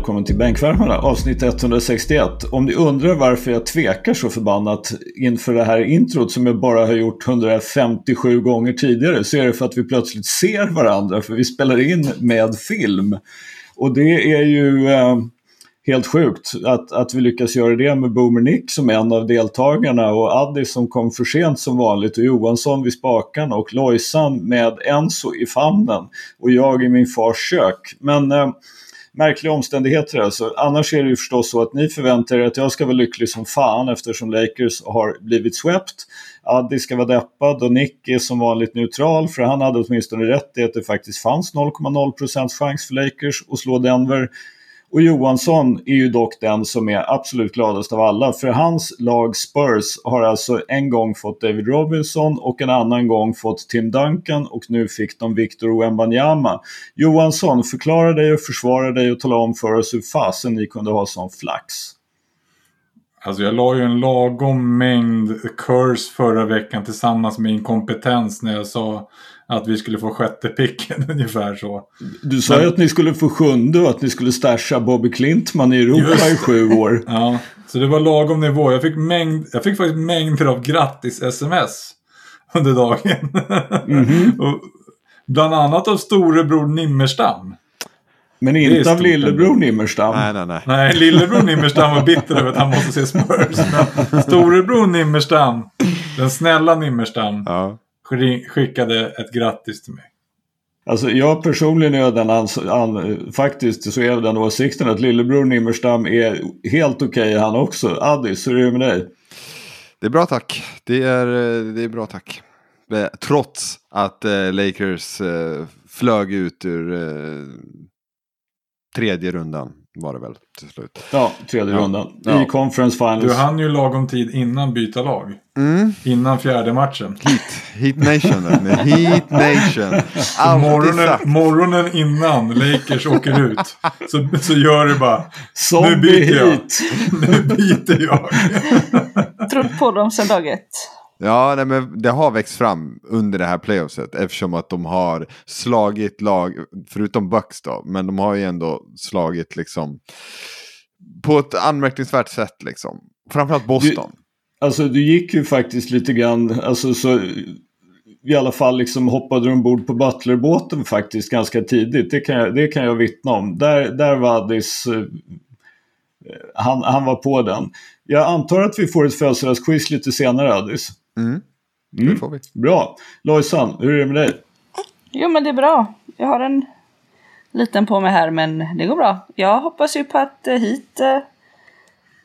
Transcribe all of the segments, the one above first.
Välkommen till Bänkvärmarna avsnitt 161. Om ni undrar varför jag tvekar så förbannat inför det här introt som jag bara har gjort 157 gånger tidigare så är det för att vi plötsligt ser varandra för vi spelar in med film. Och det är ju eh, helt sjukt att, att vi lyckas göra det med Boomer Nick som en av deltagarna och Addi som kom för sent som vanligt och Johansson vid spakarna och Lojsan med Enso i famnen och jag i min fars kök. Men eh, märkliga omständigheter alltså. Annars är det ju förstås så att ni förväntar er att jag ska vara lycklig som fan eftersom Lakers har blivit swept. Addi ska vara deppad och Nick är som vanligt neutral för han hade åtminstone rätt i att det faktiskt fanns 0,0% chans för Lakers att slå Denver. Och Johansson är ju dock den som är absolut gladast av alla. För hans lag Spurs har alltså en gång fått David Robinson och en annan gång fått Tim Duncan och nu fick de Victor Wembanyama. Johansson, förklara dig och försvara dig och tala om för oss hur fasen ni kunde ha sån flax. Alltså jag la ju en lagom mängd curse förra veckan tillsammans med inkompetens när jag sa att vi skulle få sjätte picken ungefär så. Du sa ju att ni skulle få sjunde och att ni skulle stasha Bobby Klintman i Europa i sju år. Ja, så det var lagom nivå. Jag fick, mängd, jag fick faktiskt mängder av grattis-sms under dagen. Mm -hmm. bland annat av storebror Nimmerstam. Men inte av lillebror Nimmerstam. Nej, nej, nej. Nej, lillebror Nimmerstam var bitter över att han måste se Spurs. Men storebror Nimmerstam, den snälla Nimmerstam, ja. Skickade ett grattis till mig. Alltså jag personligen är den an, an, faktiskt så är den åsikten att lillebror Nimmerstam är helt okej okay, han också. Addis, hur är det med dig? Det är bra tack. Det är, det är bra tack. Trots att eh, Lakers eh, flög ut ur eh, tredje rundan var det väl till slut. Ja, tredje ja. rundan. Ja. I conference finals. Du hann ju lagom tid innan byta lag. Mm. Innan fjärde matchen. Heat, heat Nation. heat Nation. morgonen, morgonen innan Lakers åker ut. Så, så gör det bara. Zombie nu byter jag. nu byter jag. Trott på dem sedan dag ett. Ja, nej, men det har växt fram under det här playoffset eftersom att de har slagit lag, förutom Bucks då, men de har ju ändå slagit liksom på ett anmärkningsvärt sätt liksom. Framförallt Boston. Du, alltså du gick ju faktiskt lite grann, alltså så i alla fall liksom hoppade du ombord på Butlerbåten faktiskt ganska tidigt. Det kan jag, det kan jag vittna om. Där, där var Addis, eh, han, han var på den. Jag antar att vi får ett födelsedagsquiz lite senare Addis. Mm. Det mm. får vi. Bra. Lojsan, hur är det med dig? Jo men det är bra. Jag har en liten på mig här men det går bra. Jag hoppas ju på att eh, hit eh,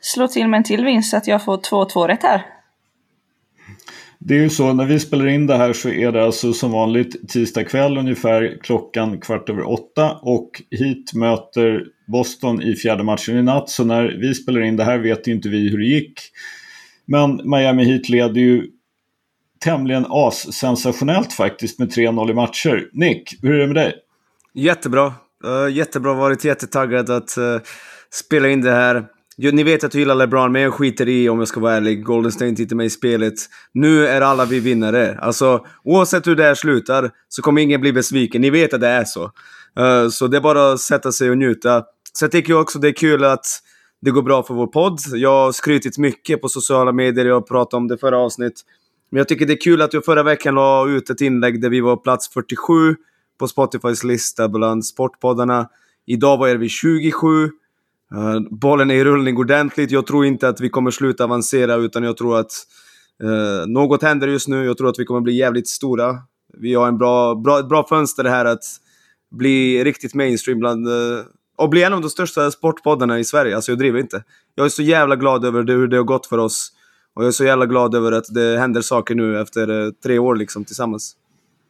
slår till med en till vinst så att jag får 2-2 rätt här. Det är ju så, när vi spelar in det här så är det alltså som vanligt tisdag kväll ungefär klockan kvart över åtta och hit möter Boston i fjärde matchen i natt. Så när vi spelar in det här vet inte vi hur det gick. Men Miami Heat leder ju tämligen as-sensationellt faktiskt med 3-0 i matcher. Nick, hur är det med dig? Jättebra. Uh, jättebra, varit jättetaggad att uh, spela in det här. Ni vet att jag gillar LeBron, men jag skiter i om jag ska vara ärlig. Golden State är inte med i spelet. Nu är alla vi vinnare. Alltså, oavsett hur det här slutar så kommer ingen bli besviken. Ni vet att det är så. Uh, så det är bara att sätta sig och njuta. Så jag tycker också det är kul att det går bra för vår podd. Jag har skrytit mycket på sociala medier, jag pratade om det förra avsnittet. Men jag tycker det är kul att jag förra veckan la ut ett inlägg där vi var plats 47 på Spotifys lista bland sportpoddarna. Idag var vi 27. Uh, eh, bollen är i rullning ordentligt. Jag tror inte att vi kommer sluta avancera utan jag tror att uh, något händer just nu. Jag tror att vi kommer bli jävligt stora. Vi har en bra, bra, ett bra fönster här att bli riktigt mainstream bland uh, och bli en av de största sportpoddarna i Sverige. Alltså jag driver inte. Jag är så jävla glad över det, hur det har gått för oss. Och jag är så jävla glad över att det händer saker nu efter eh, tre år liksom tillsammans.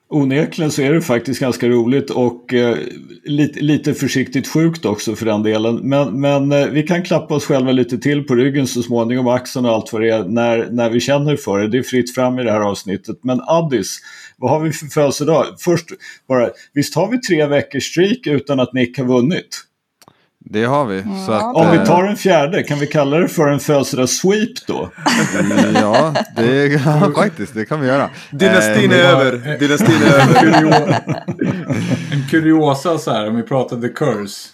Onekligen så är det faktiskt ganska roligt och eh, lite, lite försiktigt sjukt också för den delen. Men, men eh, vi kan klappa oss själva lite till på ryggen så småningom, axeln och allt vad det är, när, när vi känner för det. Det är fritt fram i det här avsnittet. Men Addis, vad har vi för födelsedag? Först bara, visst har vi tre veckors streak utan att Nick har vunnit? Det har vi. Så att, Om vi tar en fjärde, kan vi kalla det för en födelsedagssweep då? ja, det, ja, faktiskt, det kan vi göra. Dynastin är eh, över. Dynastin är över. en kuriosa så här, om vi pratar The Curse.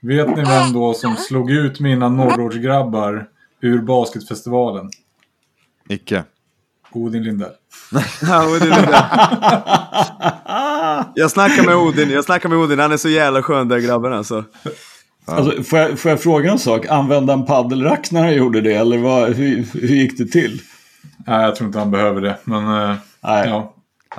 Vet ni vem då som slog ut mina norrortsgrabbar ur basketfestivalen? Icke. Odin Lindell. Är det. jag snackar med Odin, jag snackar med Odin. Han är så jävla skön där grabben alltså. Alltså, får, jag, får jag fråga en sak? Använde han paddelrack när han gjorde det? Eller vad, hur, hur gick det till? Nej, jag tror inte han behöver det. Men eh, Nej. ja.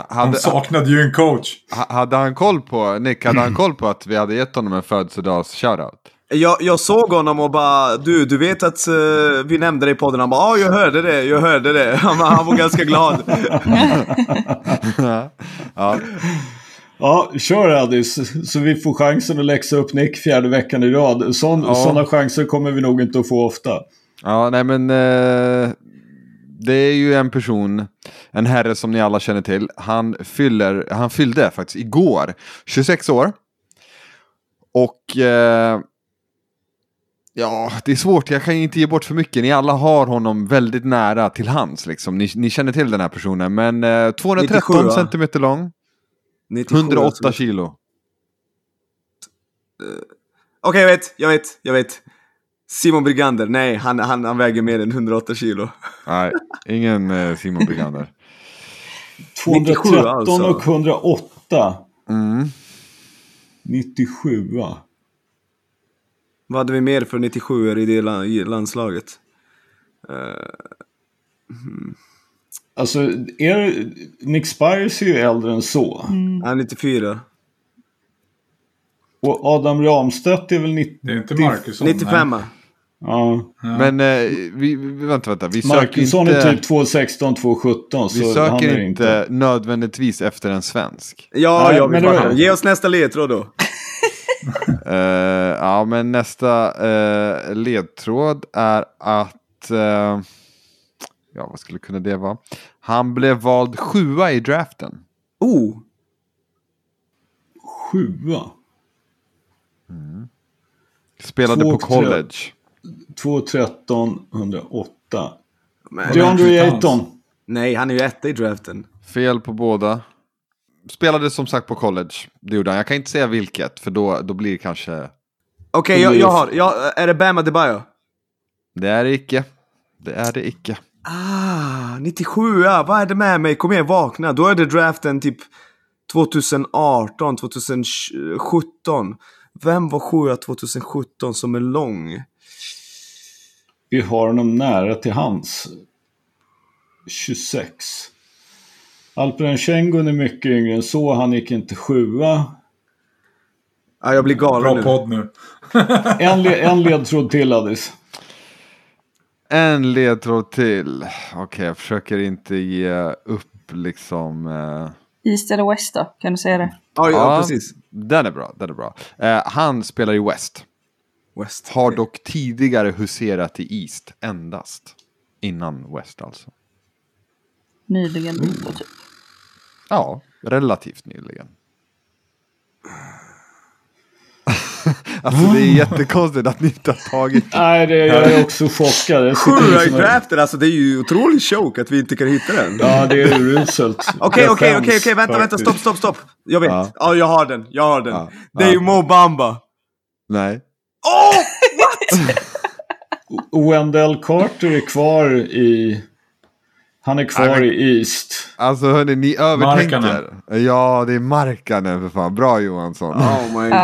Han saknade ju en coach. ha- hade han koll på, Nick, hade han koll på att vi hade gett honom en födelsedags-shoutout? Jag, jag såg honom och bara du, du vet att eh, vi nämnde det i podden. Han bara ja, jag hörde det, jag hörde det. Han, var- han var ganska glad. ja. Ja, kör Addis. Så vi får chansen att läxa upp Nick fjärde veckan i rad. Sån, Ja. Sådana chanser kommer vi nog inte att få ofta. ja, nej men eh, det är ju en person, en herre som ni alla känner till. Han, fyller, han fyllde faktiskt igår 26 år. Och eh, ja, det är svårt, jag kan inte ge bort för mycket. Ni alla har honom väldigt nära till hands liksom. Ni, ni känner till den här personen. Men eh, 213 97, va? centimeter lång, 97, 108 alltså. kilo. Okej, jag vet, jag vet, jag vet. Simon Brigander, nej, han, han, han väger mer än 108 kilo. Nej, ingen eh, Simon Brigander. 213 97 alltså. och 108. Mm. 97 va? Vad hade vi mer för 97 i det la- i landslaget? Alltså, är, Nick Spires är ju äldre än så. Han är 94. Och Adam Ramstedt är väl 90... Det är inte Marcusson. 95 Ja. Men eh, vi, vänta, vänta. Vi söker Marcusson inte, är typ 216, 217. vi så han söker är inte nödvändigtvis efter en svensk. Ja, Nej, jag vill men det- bara. Ge oss nästa ledtråd då. Eh, ja, men nästa eh, ledtråd är att... eh, ja, vad skulle kunna det vara? Han blev vald sjua i draften. Oh! Sjua. Spelade Två på och tre. college. 213, 108. Men, DeAndre. Ayton. nej, han är ju etta i draften. Fel på båda. Spelade som sagt på college. Det gjorde han. Jag kan inte säga vilket, för då, då blir det kanske... Okej, jag, jag har. Jag, är det Bam Adebayo? Det är det icke. Det är det icke. Ah, 97 ja. Vad är det med mig? Kom igen, vakna. Då är det draften typ 2018, 2017. Vem var sjua 2017 som är lång? Vi har honom nära till hands. 26. Alperen Schengen är mycket yngre än så. Han gick inte sjua. Ah, jag blir galen Bra nu. podd nu. En, le- en ledtråd till Addis. En ledtråd till. Okej, jag försöker inte ge upp liksom. Eh... East eller West då? Kan du säga det? Ja, ja, precis. Den är bra, den är bra. Eh, han spelar i West. West. Har dock tidigare huserat i East endast. Innan West alltså. Nyligen då typ. Ja, relativt nyligen. alltså det är jättekonstigt att ni inte har tagit Nej, det, jag är också chockad. I liksom alltså det är ju otroligt choke att vi inte kan hitta den. Ja, det är uruselt. Okej, okej, okej, okej, vänta, vänta, stopp, stopp, stopp. Jag vet. Ja, Ja. jag har den, jag har den. Ja. Det är ju Mo Bamba. Nej. Åh! Wendell Carter är kvar i... Han är kvar Nej, men- i East. Alltså hörni, ni övertänker. Markkanen. Ja, det är Markanen för fan. Bra Johansson. Oh my god.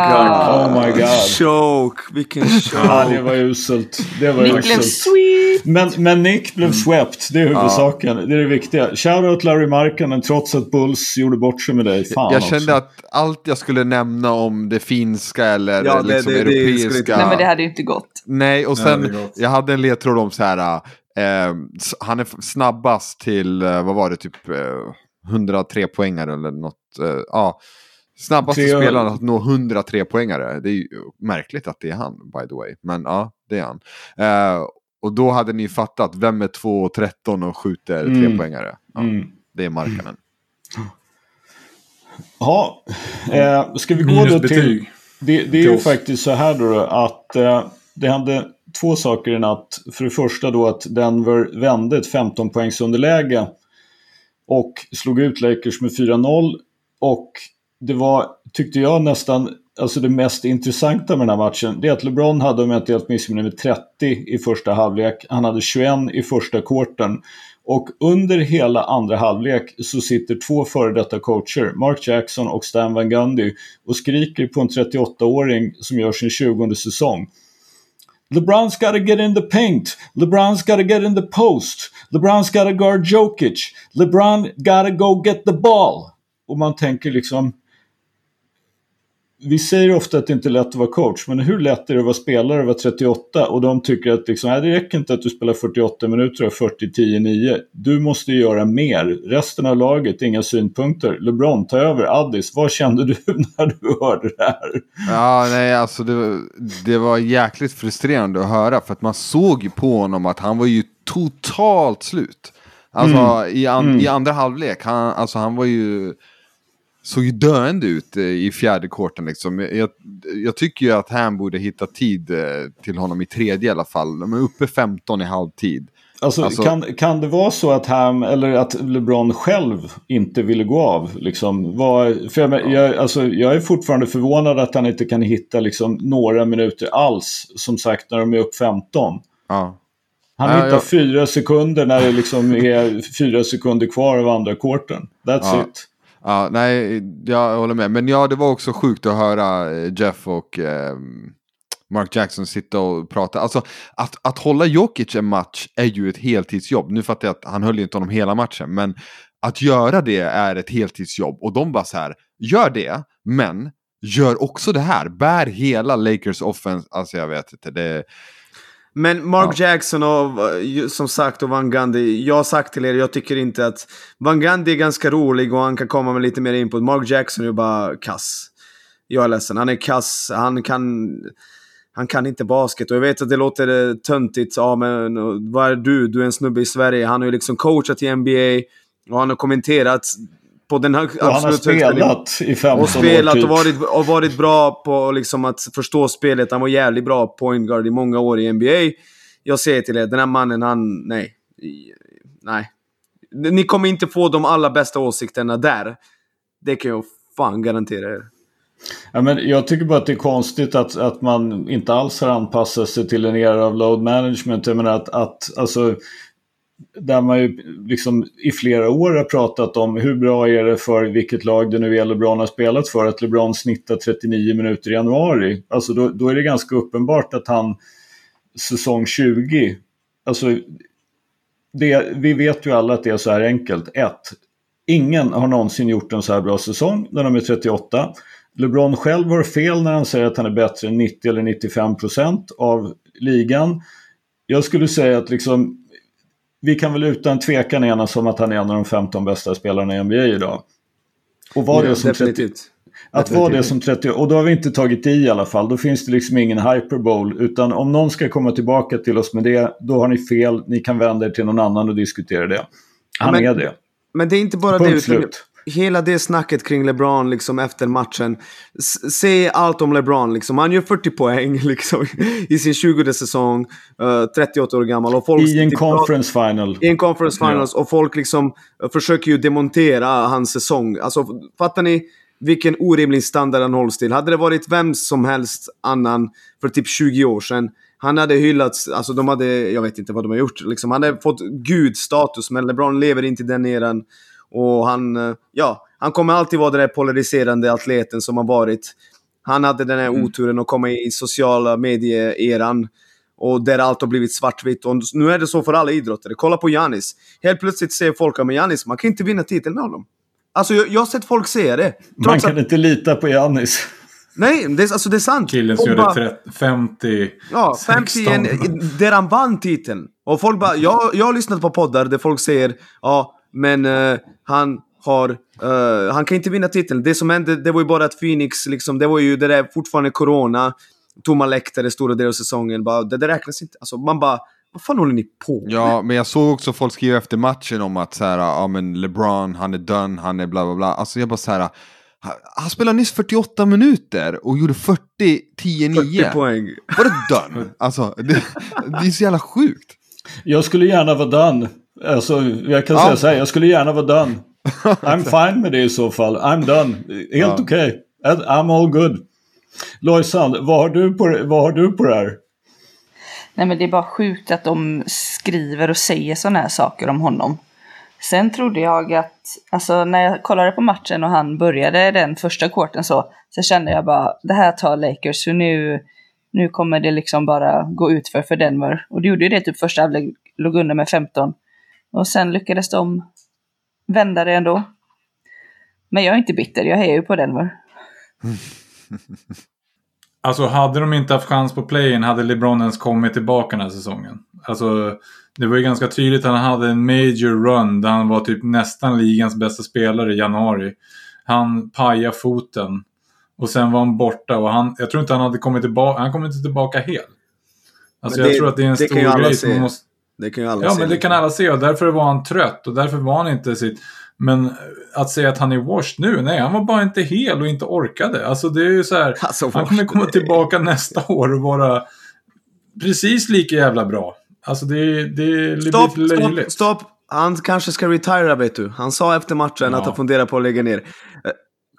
Oh my god. Choke, vilken Ja, det choke. var uselt. Det var Nick blev uselt. sweet! Men, men Nick blev swept, det är huvudsaken. Det är det viktiga. Shoutout Larry Markkanen trots att Bulls gjorde bort sig med dig. Fan jag kände också. att allt jag skulle nämna om det finska eller Ja, det- liksom det- det europeiska. Nej men det hade ju inte gått. Nej, och sen jag hade en ledtråd om så här. Eh, han är snabbast till, eh, vad var det, typ eh, 103 poängare eller något. Eh, ja, snabbaste Tre- spelaren att nå 103 poängare. Det är ju märkligt att det är han, by the way. Men ja, det är han. Eh, och då hade ni fattat, vem är 2,13 och skjuter Mm. tre poängare? Ja, Mm. Det är Markkanen. Ja, eh, ska vi gå då till... Det, det är ju faktiskt så här då att eh, det hände två saker i natt. För det första då att Denver vände ett 15 poängs underläge och slog ut Lakers med 4-0. Och det var, tyckte jag, nästan alltså det mest intressanta med den här matchen, det är att LeBron hade, om jag inte helt missminner mig, 30 i första halvlek. Han hade 21 i första korten. Och under hela andra halvlek så sitter två före detta coacher, Mark Jackson och Stan Van Gundy, och skriker på en 38-åring som gör sin 20 säsong. LeBron's gotta get in the paint. LeBron's gotta get in the post. LeBron's gotta guard Jokic. LeBron gotta go get the ball. Och man tänker liksom, vi säger ofta att det inte är lätt att vara coach, men hur lätt är det att vara spelare och vara 38? Och de tycker att liksom, nej, det räcker inte att du spelar 48 minuter och 40, 10, 9. Du måste göra mer. Resten av laget, inga synpunkter. LeBron, ta över. Addis, vad kände du när du hörde det här? Ja, nej, alltså det, det var jäkligt frustrerande att höra, för att man såg ju på honom att han var ju totalt slut. Alltså mm. i, an, mm. i andra halvlek, han, alltså, han var ju såg ju döende ut eh, i fjärde korten. Liksom. Jag, jag, tycker ju att han borde hitta tid eh, till honom i tredje i alla fall. De är uppe 15 i halvtid. Alltså, alltså, kan, kan det vara så att Ham eller att LeBron själv inte ville gå av? Liksom, var, för jag, jag, alltså, jag är fortfarande förvånad att han inte kan hitta liksom, några minuter alls. Som sagt när de är upp 15. Ja. Han ja, hittar jag... fyra sekunder när det liksom är fyra sekunder kvar av andra korten. That's ja. it. Ja, nej, jag håller med. Men ja, det var också sjukt att höra eh, Jeff och eh, Mark Jackson sitta och prata. Alltså, att, att hålla Jokic en match är ju ett heltidsjobb. Nu fattar jag att han höll ju inte honom hela matchen, men att göra det är ett heltidsjobb. Och de bara så här, gör det, men gör också det här. Bär hela Lakers offense. Alltså jag vet inte, det, men Mark ja. Jackson och eh, som sagt och Van Gundy. Jag har sagt till er, jag tycker inte att... Van Gundy är ganska rolig och han kan komma med lite mer input. Mark Jackson är bara kass. Jag är ledsen, han är kass. Han kan... Han kan inte basket och jag vet att det låter töntigt. Ja men vad är du? Du är en snubbe i Sverige. Han har ju liksom coachat i NBA. Och han har kommenterat på den hög, Han har spelat i 15 och spelat år typ. och varit, och varit bra på liksom att förstå spelet. Han var jävligt bra point guard i många år i NBA. Jag säger till er, den här mannen, han... Nej. Nej. Ni kommer inte få de allra bästa åsikterna där. Det kan jag fan garantera er. Ja, men jag tycker bara att det är konstigt att, att man inte alls har anpassat sig till en era av load management. Jag menar att, att alltså, där man ju liksom i flera år har pratat om hur bra är det för vilket lag det nu är LeBron har spelat för att LeBron snittar 39 minuter i januari. Alltså då, då är det ganska uppenbart att han säsong 20, alltså det, vi vet ju alla att det är så här enkelt. 1. Ingen har någonsin gjort en så här bra säsong när de är 38. LeBron själv har fel när han säger att han är bättre än 90 eller 95 procent av ligan. Jag skulle säga att liksom vi kan väl utan tvekan enas om att han är en av de 15 bästa spelarna i NBA idag. Och var ja, det som 30, att vara det som 30 och då har vi inte tagit i i alla fall. Då finns det liksom ingen hyperbole. Utan om någon ska komma tillbaka till oss med det, då har ni fel. Ni kan vända er till någon annan och diskutera det. Han men, är det. Men det är inte bara Punkt det. Slut hela det snacket kring LeBron liksom efter matchen. Säg allt om LeBron liksom. Han gör 40 poäng liksom i sin 20 säsong. Uh, 38 år gammal. Och folk I en conference final. I en conference finals. Ja. Och folk liksom uh, försöker ju demontera hans säsong. Alltså fattar ni? Vilken orimlig standard han hålls till. Hade det varit vem som helst annan för typ 20 år sedan han hade hyllats, alltså de hade, jag vet inte vad de har gjort, liksom, han hade fått gudstatus men LeBron lever inte i den eran. Och han, eh, ja, han kommer alltid vara den där polariserande atleten som har varit. Han hade den här mm. oturen att komma i sociala medier-eran. Och där allt har blivit svartvitt. Och nu är det så för alla idrottare. Kolla på Janis. Helt plötsligt säger folk att Janis, man kan inte vinna titeln med honom. Alltså jag, jag har sett folk säga det. Man kan att... inte lita på Janis. Nej, det, alltså det är sant. Killen som gjorde 50, Ja, 50 en, där han vann titeln. Och folk bara, jag, jag har lyssnat på poddar där folk säger ja, men uh, han har... Uh, han kan inte vinna titeln. Det som hände, det var ju bara att Phoenix, liksom, det var ju det där fortfarande corona. Tomma läktare stora delar av säsongen. Bara, det, det räknas inte. Alltså, man bara... Vad fan håller ni på med? Ja, men jag såg också folk skriva efter matchen om att så här, ja men LeBron, han är done, han är bla bla bla. Alltså jag bara så här, han spelade nyss 48 minuter och gjorde 40, 10, 9. 40 poäng. Var det done? Alltså, det, det är så jävla sjukt. Jag skulle gärna vara done. Alltså, jag kan ja. säga så här, jag skulle gärna vara done. I'm fine med det i så fall. I'm done. Helt ja. okej. Okay. I'm all good. Lojsan, vad har du på, vad har du på det här? Nej men det är bara sjukt att de skriver och säger sådana här saker om honom. Sen trodde jag att, alltså när jag kollade på matchen och han började den första korten så, så kände jag bara, det här tar Lakers, för nu, nu kommer det liksom bara gå ut för, för Denver. Och det gjorde ju det typ första halvlek, låg under med 15. Och sen lyckades de vända det ändå. Men jag är inte bitter, jag hejar ju på Denver. Alltså hade de inte haft chans på playen hade LeBron ens kommit tillbaka den här säsongen. Alltså det var ju ganska tydligt att han hade en major run där han var typ nästan ligans bästa spelare i januari. Han pajade foten. Och sen var han borta och han, jag tror inte han hade kommit tillbaka, han kom inte tillbaka helt. Alltså Men jag det- tror att det är en det stor grej som man måste... Det kan ju alla Ja, se. men det kan alla se och därför var han trött och därför var han inte sitt... Men att säga att han är washed nu, nej, han var bara inte hel och inte orkade. Alltså det är ju så här, Alltså, han kommer komma tillbaka nästa år och vara precis lika jävla bra. Alltså det, är- det är lite Stopp, löjligt. stopp, stopp! Han kanske ska retira vet du. Han sa efter matchen Ja. att han funderar på att lägga ner. Eh,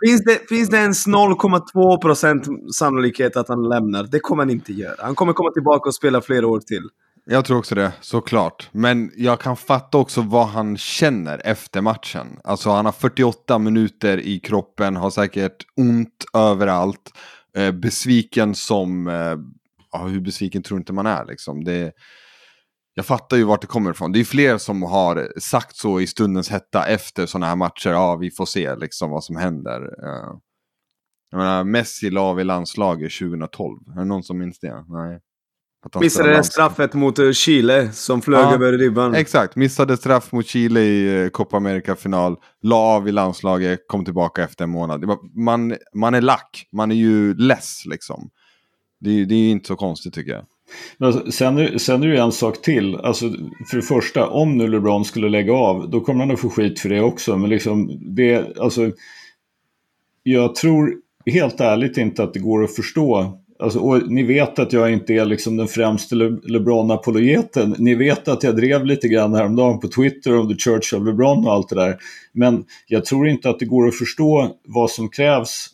Finns det, finns det ens 0,2% sannolikhet att han lämnar? Det kommer han inte göra. Han kommer komma tillbaka och spela flera år till. Jag tror också det, såklart. Men jag kan fatta också vad han känner efter matchen. Alltså han har 48 minuter i kroppen, har säkert ont överallt. Eh, besviken som... Eh, ja, hur besviken tror inte man är liksom. Det, jag fattar ju vart det kommer ifrån. Det är fler som har sagt så i stundens hetta efter sådana här matcher. Ja, vi får se liksom vad som händer. Eh, jag menar, Messi la av i landslaget 2012. Är det någon som minns det? Nej. Att han Missade straffet mot eh, Chile som flög Ja, över ribban. Exakt, missade straff mot Chile i eh, Copa America-final. La av i landslaget, kom tillbaka efter en månad. Man, man är lack, man är ju less liksom. Det, är- det är ju inte så konstigt tycker jag. Men alltså, sen, är, sen är det ju en sak till. Alltså, för det första, om nu LeBron skulle lägga av, då kommer han att få skit för det också. Men liksom, det, alltså, jag tror helt ärligt inte att det går att förstå. Alltså, och ni vet att jag inte är liksom den främste Le- LeBron-apologeten. Ni vet att jag drev lite grann häromdagen på Twitter om The Church of LeBron och allt det där. Men jag tror inte att det går att förstå vad som krävs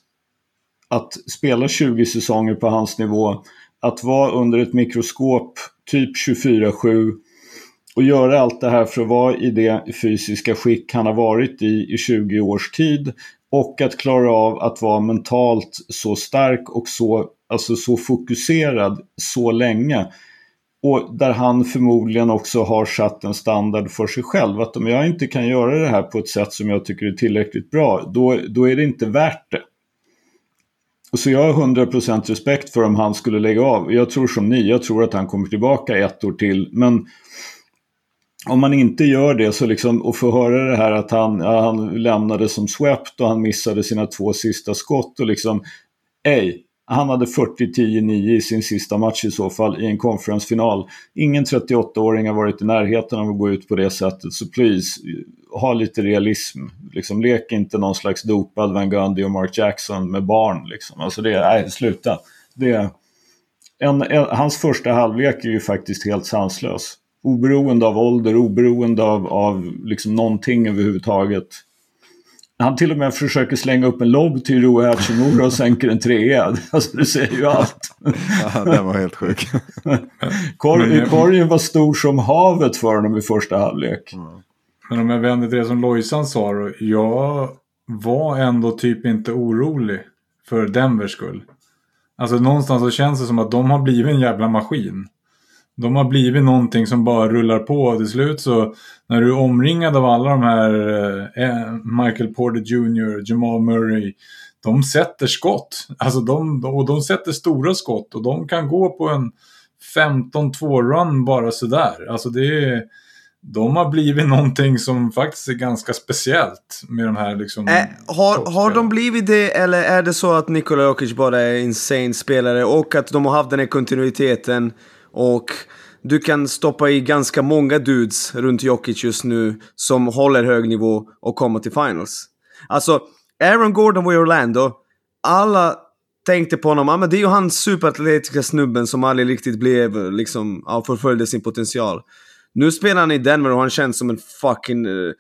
att spela 20 säsonger på hans nivå, att vara under ett mikroskop typ 24-7 och göra allt det här för att vara i det fysiska skick han har varit i i 20 års tid och att klara av att vara mentalt så stark och så, alltså så fokuserad så länge. Och där han förmodligen också har satt en standard för sig själv. Att om jag inte kan göra det här på ett sätt som jag tycker är tillräckligt bra, då, då är det inte värt det. Och Så jag har 100% respekt för om han skulle lägga av. Jag tror som ni, jag tror att han kommer tillbaka ett år till. Men om man inte gör det så liksom, och får höra det här att han, ja, han lämnade som swept och han missade sina två sista skott och liksom, ej, han hade 40-10-9 i sin sista match i så fall i en konferensfinal. Ingen 38-åring har varit i närheten av att gå ut på det sättet, så please, ha lite realism. Liksom, lek inte någon slags dopad Van Gundy och Mark Jackson med barn. Liksom. Alltså det, nej, sluta. Det, en, en, hans första halvlek är ju faktiskt helt sanslös. Oberoende av ålder, oberoende av, av liksom någonting överhuvudtaget. Han till och med försöker slänga upp en lobb till Rui Hachimura och sänker en trea. Alltså det säger ju allt. Ja, den var helt sjuk. Korg, Men- korgen var stor som havet för honom i första halvlek. Men om jag vänder till det som Lojsan sa då. Jag var ändå typ inte orolig för Denvers skull. Alltså någonstans så känns det som att de har blivit en jävla maskin. De har blivit någonting som bara rullar på och till slut så när du är omringad av alla de här eh, Michael Porter Jr, Jamal Murray. De sätter skott. Alltså de, och de sätter stora skott och de kan gå på en 15-2 run bara sådär. Alltså det är de har blivit någonting som faktiskt är ganska speciellt med de här liksom... Eh, har, har de blivit det eller är det så att Nikola Jokic bara är insane spelare och att de har haft den här kontinuiteten och du kan stoppa i ganska många dudes runt Jokic just nu som håller hög nivå och kommer till finals. Alltså, Aaron Gordon var i Orlando. Alla tänkte på honom, ah, men det är ju han superatletiska snubben som aldrig riktigt blev, liksom, ja, förföljde sin potential. Nu spelar han i Denver och han känns som en fucking uh,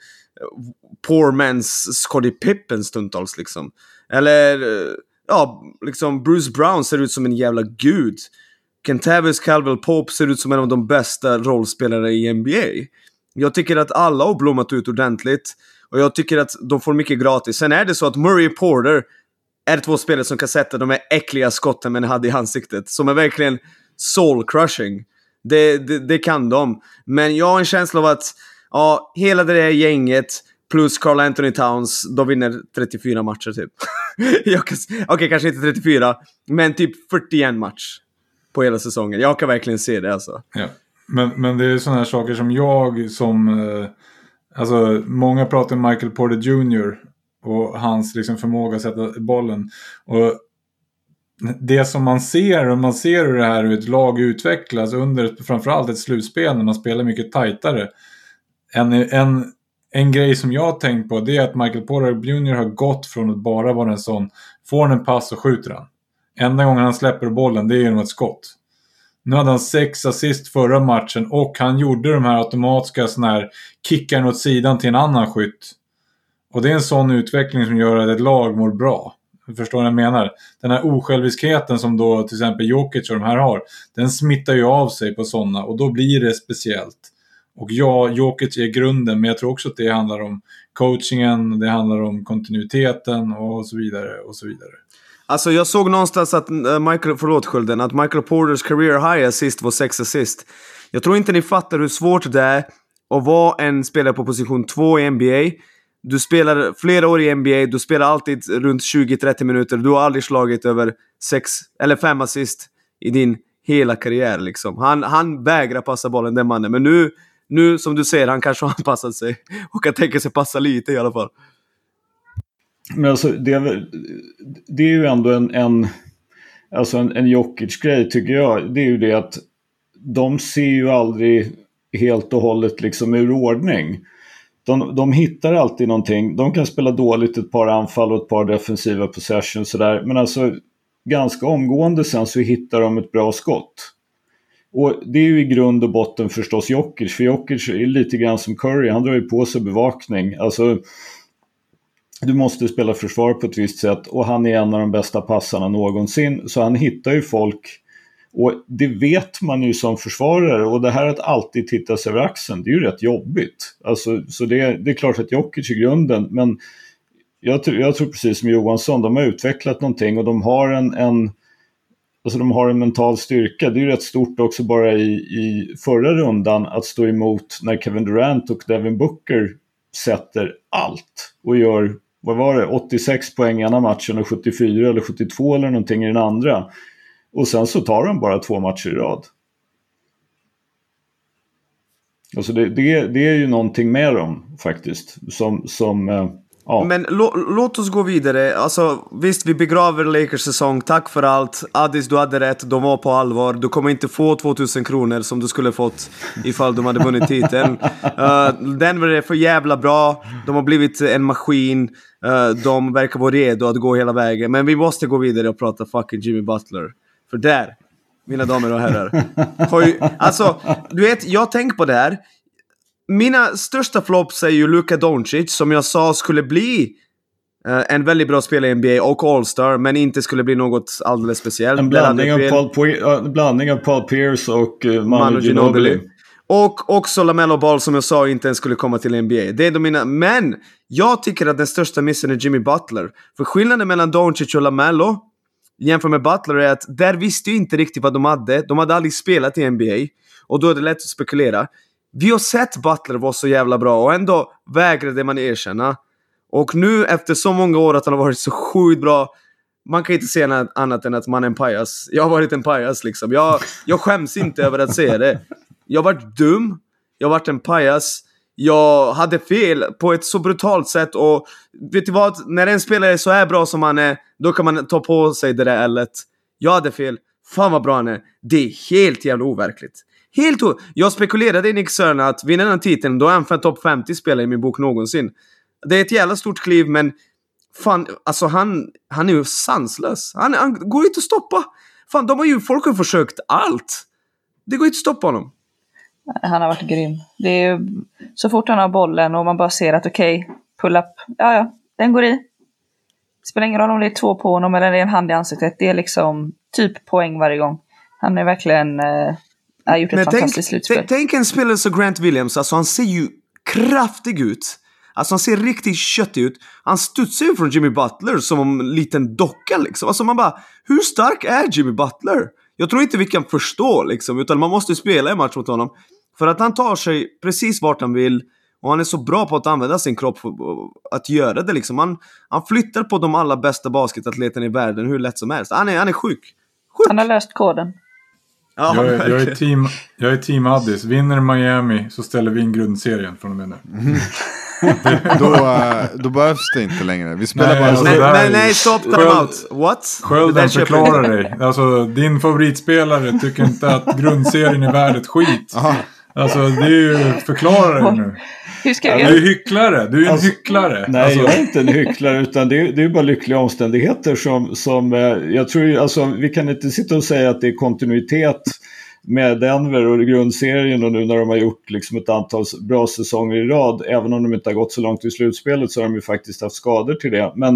poor man's Scottie Pippen stundtals liksom. Eller uh, ja, liksom Bruce Brown ser ut som en jävla gud. Kentavious Caldwell Pope ser ut som en av de bästa rollspelarna i NBA. Jag tycker att alla har blommat ut ordentligt. Och jag tycker att de får mycket gratis. Sen är det så att Murray och Porter är två spelare som kan sätta de här äckliga skotten man hade i ansiktet. Som är verkligen soul crushing. Det, det, det, kan de. Men jag har en känsla av att ja, hela det där gänget plus Carl Anthony Towns, de vinner 34 matcher typ. Okej, okay, kanske inte 34, men typ 41 match på hela säsongen. Jag kan verkligen se det alltså. Ja. Men, men det är sådana här saker som jag som... Eh, alltså, många pratar om Michael Porter Jr. och hans liksom, förmåga att sätta bollen. Och det som man ser, och man ser hur det här hur ett lag utvecklas under framförallt ett slutspel när man spelar mycket tajtare. En, en, en grej som jag har tänkt på det är att Michael Porter Jr har gått från att bara vara en sån, får han en pass och skjuter han. Enda gången han släpper bollen det är genom ett skott. Nu hade han sex assist förra matchen och han gjorde de här automatiska såna här kickarna åt sidan till en annan skytt. Och det är en sån utveckling som gör att ett lag mår bra. Förstår vad jag menar? Den här osjälviskheten som då till exempel Jokic och de här har. Den smittar ju av sig på sådana och då blir det speciellt. Och ja, Jokic är grunden men jag tror också att det handlar om coachingen, det handlar om kontinuiteten och så vidare och så vidare. Alltså jag såg någonstans att eh, Michael, förlåt Skölden, att Michael Porters career high assist var 6 assist. Jag tror inte ni fattar hur svårt det är att vara en spelare på position 2 i NBA. Du spelar flera år i NBA, du spelar alltid runt 20-30 minuter, du har aldrig slagit över 6 eller 5 assist i din hela karriär liksom. Han, han vägrar passa bollen den mannen, men nu, nu som du ser, han kanske har anpassat sig och kan tänka sig passa lite i alla fall. Men alltså det är, det är ju ändå en, en, alltså en, en Jokic-grej tycker jag. Det är ju det att de ser ju aldrig helt och hållet liksom ur ordning. De, de hittar alltid någonting. De kan spela dåligt ett par anfall och ett par defensiva possessions sådär. Men alltså ganska omgående sen så hittar de ett bra skott. Och det är ju i grund och botten förstås Jokic. För Jokic är lite grann som Curry. Han drar ju på sig bevakning. Alltså du måste spela försvar på ett visst sätt och han är en av de bästa passarna någonsin. Så han hittar ju folk och det vet man ju som försvarare och det här att alltid titta sig över axeln, det är ju rätt jobbigt. Alltså, så det, det är klart att Jokic i grunden, men jag, jag, tror precis som Johansson, de har utvecklat någonting och de har en, en Alltså de har en mental styrka. Det är ju rätt stort också bara i, i förra rundan att stå emot när Kevin Durant och Devin Booker sätter allt och gör vad var det, 86 poäng i ena matchen och 74 eller 72 eller någonting i den andra. Och sen så tar de bara två matcher i rad. Alltså det, det, det är ju någonting med dem faktiskt. Som, som eh, Ja. Men låt oss gå vidare. Alltså, visst, vi begraver Lakers säsong. Tack för allt. Addis, du hade rätt. De var på allvar. Du kommer inte få 2000 kronor som du skulle fått ifall de hade vunnit titeln. Uh, Denver är för jävla bra. De har blivit en maskin. Uh, de verkar vara redo att gå hela vägen. Men vi måste gå vidare och prata fucking Jimmy Butler. För där, mina damer och herrar. Ju, alltså, du vet, jag tänker på det här. Mina största flops är ju Luka Doncic som jag sa skulle bli uh, en väldigt bra spelare i NBA och All-Star men inte skulle bli något alldeles speciellt. En blandning, av Paul, en blandning av Paul Pierce och uh, Manu, Manu Ginobili. Ginobili. Och också LaMelo Ball som jag sa inte ens skulle komma till NBA. Det är de mina... Men! Jag tycker att den största missen är Jimmy Butler. För skillnaden mellan Doncic och LaMelo jämfört med Butler är att där visste ju inte riktigt vad de hade. De hade aldrig spelat i NBA. Och då är det lätt att spekulera. Vi har sett Butler vara så jävla bra och ändå vägrade man erkänna. Och nu efter så många år att han har varit så sjukt bra. Man kan inte säga annat än att man är en pajas. Jag har varit en pajas liksom. Jag, jag skäms inte över att säga det. Jag varit dum. Jag varit en pajas. Jag hade fel på ett så brutalt sätt och vet du vad? När en spelare är så här bra som han är, då kan man ta på sig det där ället. Jag hade fel. Fan vad bra han är. Det är helt jävla overkligt. Helt o... Jag spekulerade i Nick Sörna att vinna den titeln, då är han för en topp 50 spelare i min bok någonsin. Det är ett jävla stort kliv, men fan, alltså han, han är ju sanslös. Han, han går inte att stoppa. Fan, de har ju, folk har försökt allt. Det går inte att stoppa honom. Han har varit grym. Det är, så fort han har bollen och man bara ser att okej, okay, pull up, ja ja, den går i. spelar ingen roll om det är två på honom eller det är en hand i ansiktet. Det är liksom typ poäng varje gång. Han är verkligen äh, har gjort ett Men fantastiskt tänk, slutspel. tänk, tänk en spelare som Grant Williams, alltså han ser ju kraftig ut. Alltså han ser riktigt köttig ut. Han studsar ju från Jimmy Butler som en liten docka liksom. Alltså man bara, hur stark är Jimmy Butler? Jag tror inte vi kan förstå liksom, utan man måste spela en match mot honom. För att han tar sig precis vart han vill. Och han är så bra på att använda sin kropp för att göra det liksom. Han, han flyttar på de allra bästa basketatleterna i världen hur lätt som helst. Han är, han är sjuk. Sjuk! Han har löst koden. Ja, Jag är, jag, är team, jag är team Addis. Vinner Miami så ställer vi in grundserien från och med nu. Då, eh, då behövs det inte längre. Vi spelar Nej, bara alltså, Nej, där nej, nej, stopp, time Sköld- out. What? Skölden förklarar dig. Alltså din favoritspelare tycker inte att grundserien är värd ett skit. Aha. Alltså det är ju, förklara dig nu. Hur ska Du jag är göra? ju hycklare. Du är en Alltså, hycklare. Nej, alltså, jag är inte en hycklare utan det är, det är bara lyckliga omständigheter som, som eh, jag tror alltså vi kan inte sitta och säga att det är kontinuitet med Denver och grundserien och nu när de har gjort liksom ett antal bra säsonger i rad, även om de inte har gått så långt i slutspelet så har de ju faktiskt haft skador till det. Men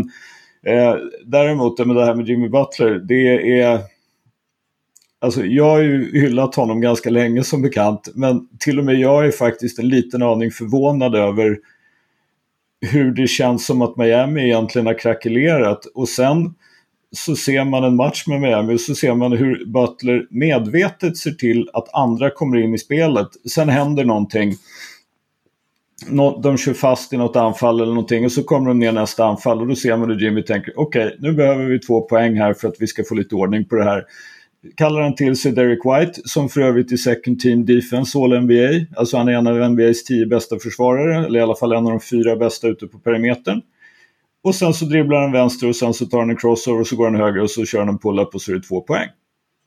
eh, däremot, med det här med Jimmy Butler, det är Alltså jag har ju hyllat honom ganska länge som bekant, men till och med jag är faktiskt en liten aning förvånad över hur det känns som att Miami egentligen har krackelerat. Och sen så ser man en match med Miami och så ser man hur Butler medvetet ser till att andra kommer in i spelet. Sen händer någonting. Nå- De kör fast i något anfall eller någonting och så kommer de ner nästa anfall och då ser man hur Jimmy tänker okej, nu behöver vi två poäng här för att vi ska få lite ordning på det här. Kallar han till sig Derek White som för övrigt är second team defense all NBA. Alltså han är en av NBAs tio bästa försvarare, eller i alla fall en av de fyra bästa ute på perimetern. Och sen så dribblar han vänster och sen så tar han en crossover och så går han höger och så kör han en pull-up och så är det två poäng.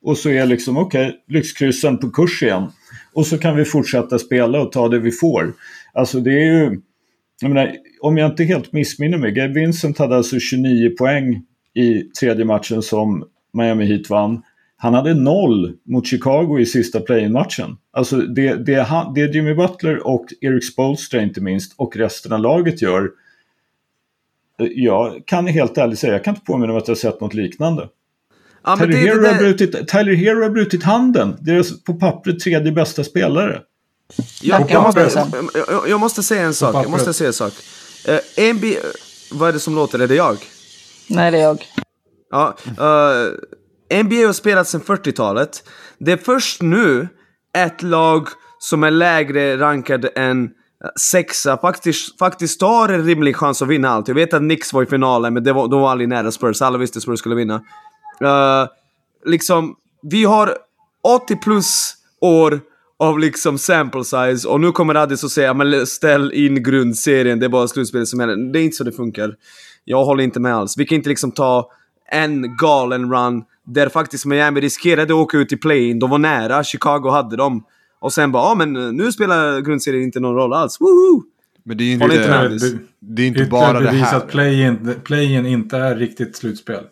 Och så är liksom okej, lyxkryssen på kurs igen. Och så kan vi fortsätta spela och ta det vi får. Alltså det är ju, jag menar, om jag inte helt missminner mig, Gabe Vincent hade alltså 29 poäng i tredje matchen som Miami Heat vann. Han hade noll mot Chicago i sista play-in-matchen. Alltså det, det, han, det Jimmy Butler och Eric Spoelstra inte minst och resten av laget gör. eh, Jag kan helt ärligt säga, jag kan inte påminna mig att jag sett något liknande. Ja, Tyler, det, Hero det, har det, brutit, Tyler Hero har brutit handen. Deras på pappret tredje bästa spelare. jag, jag, måste, jag, jag, måste säga en sak. Jag måste säga en sak. Uh, NBA, vad är det som låter? Är det jag? Nej, det är jag. Ja, eh, NBA har spelat sedan 40-talet. Det är först nu ett lag som är lägre rankad än eh, sexa faktiskt, faktiskt har en rimlig chans att vinna allt. Jag vet att Knicks var i finalen, men det var, de var aldrig nära Spurs. Alla visste att Spurs skulle vinna. Uh, liksom, vi har 80 plus år av liksom sample size och nu kommer Addis att säga men ställ in grundserien, det är bara slutspelet som gäller. Det är inte så det funkar. Jag håller inte med alls. Vi kan inte liksom ta en galen run där faktiskt Miami riskerade att åka ut i play-in. De var nära, Chicago hade dem. Och sen bara, ja men nu spelar grundserien inte någon roll alls. Woohoo! Men det är inte, inte med. det, det är inte bara det bevis här. att play-in play inte är riktigt slutspel.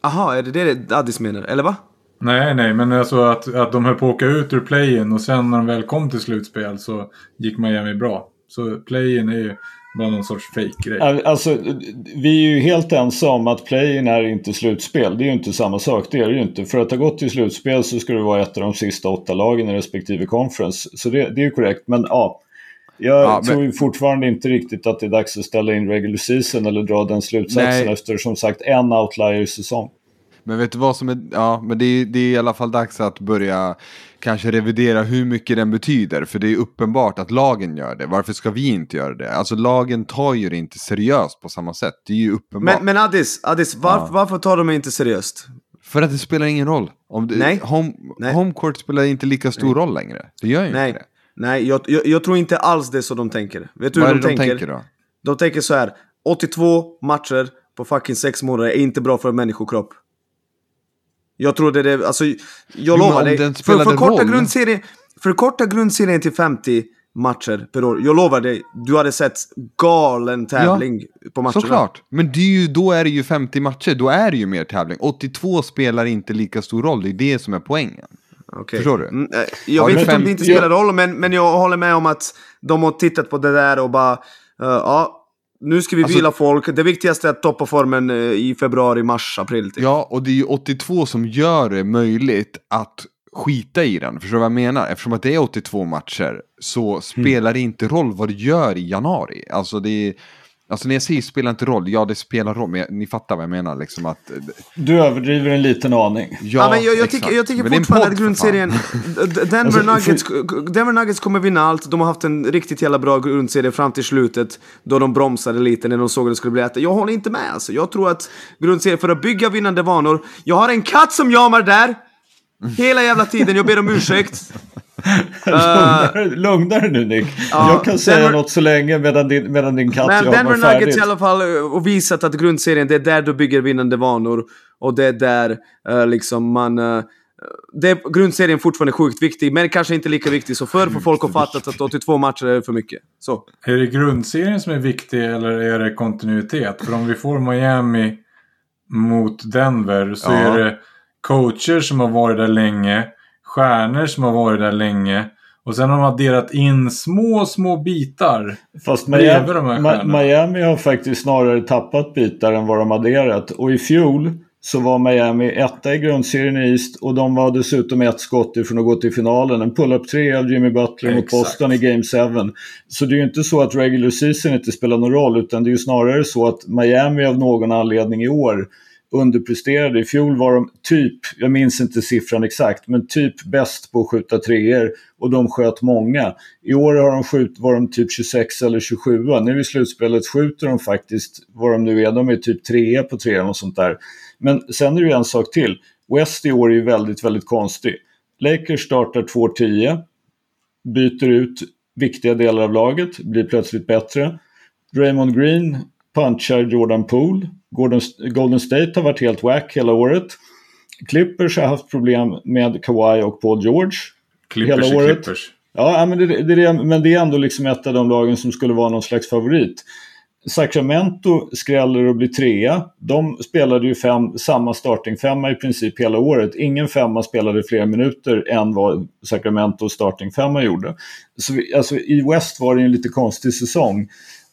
Aha, är det det Addis menar? Eller va? Nej, nej, men alltså att, att de höll på att åka ut ur play-in och sen när de väl kom till slutspel så gick Miami bra. Så play-in är ju bara någon sorts fake-grej. Al- Alltså, vi är ju helt ensamma om att play-in är inte slutspel. Det är ju inte samma sak, det är det ju inte. För att ha gått till slutspel så ska det vara ett av de sista åtta lagen i respektive conference. Så det, det är ju korrekt, men ja. Jag Ja, men- tror ju fortfarande inte riktigt att det är dags att ställa in regular season eller dra den slutsatsen Nej. efter som sagt en outlier-säsong. Men vet du vad som är, ja men det är, det är i alla fall dags att börja kanske revidera hur mycket den betyder. För det är uppenbart att lagen gör det. Varför ska vi inte göra det? Alltså lagen tar ju det inte seriöst på samma sätt. Det är ju uppenbart. Men, men Addis, Addis var, varför tar de mig inte seriöst? För att det spelar ingen roll. Om det, Nej. Home, Nej. Homecourt spelar inte lika stor roll längre. Det gör ju Nej, inte det. nej jag, jag, jag tror inte alls det är så de tänker. Vet du Vad hur det de, de tänker då? De tänker så här. 82 matcher på fucking 6 månader är inte bra för en människokropp. Jag tror det alltså jag lovar dig. För, spelade för, korta roll- grundserien, för korta grundserien till 50 matcher per år. Jag lovar dig, du hade sett galen tävling på matcherna. Såklart. Men det är ju, då är det ju 50 matcher. Då är det ju mer tävling. 82 spelar inte lika stor roll. Det är det som är poängen. Okej. Förstår du? Mm, eh, jag vet inte om det inte Ja. spelar roll, men, men jag håller med om att de har tittat på det där och bara... eh, ja, Nu ska vi Alltså- vila folk. Det viktigaste är att toppa formen eh, i februari, mars, april. Typ. Ja, och det är ju 82 som gör det möjligt att skita i den. Förstår du vad jag menar? Eftersom att det är 82 matcher så spelar det inte roll vad du gör i januari. Alltså det är... Alltså när jag säger spelar inte roll, ja det spelar roll, men jag, ni fattar vad jag menar liksom att... Du överdriver en liten aning. Ja, Ja, men jag, jag, tycker, jag tycker Men fortfarande att för grundserien... Denver, Alltså, Nuggets, Denver Nuggets kommer vinna allt. De har haft en riktigt jävla bra grundserie fram till slutet. Då de bromsade lite när de såg att det skulle bli äta. Jag håller inte med alltså. Jag tror att grundserien, för att bygga vinnande vanor. Jag har en katt som jamar där! Hela jävla tiden, jag ber om ursäkt. Lugnare, lugnare nu Nick. Ja, jag kan säga Denver- något så länge medan din, medan din katt Men jamar Denver färdigt. Nuggets i alla fall eh, och visat att grundserien, det är där du bygger vinnande vanor. Och det är där eh, liksom man... eh, det, grundserien är fortfarande sjukt viktig, men kanske inte lika viktig som förr för folk har fattat att 82 matcher är för mycket. Så. Är det grundserien som är viktig eller är det kontinuitet? För om vi får Miami mot Denver så Ja. är det coacher som har varit där länge, stjärnor som har varit där länge och sen har de adderat in små, små bitar. Fast Miami, de här Ma-. Miami har faktiskt snarare tappat bitar än vad de adderat. Och i fjol så var Miami etta i grundserien i East och de var dessutom ett skott ifrån att gå till finalen. En pull-up 3 av Jimmy Butler mot. Boston i Game 7. Så det är ju inte så att regular season inte spelar någon roll utan det är ju snarare så att Miami av någon anledning i år underpresterade. I fjol var de typ, jag minns inte siffran exakt, men typ bäst på att skjuta treor och de sköt många. I år har de skjut, var de typ 26 eller 27. Nu i slutspelet skjuter de faktiskt, vad de nu är, de är typ trea på trean och sånt där. Men sen är det ju en sak till. West i år är ju väldigt, väldigt konstig. Lakers startar 2-10, byter ut viktiga delar av laget, blir plötsligt bättre. Draymond Green punchar Jordan Poole. Golden State har varit helt wack hela året. Clippers har haft problem med Kawhi och Paul George. Clippers Hela året. Clippers. Ja, men det, det, är det, men det är ändå liksom ett av de lagen som skulle vara någon slags favorit. Sacramento skräller och blir trea. De spelade ju fem, samma startingfemma i princip hela året. Ingen femma spelade fler minuter än vad Sacramento startingfemma gjorde. Så vi, alltså, I West var det en lite konstig säsong.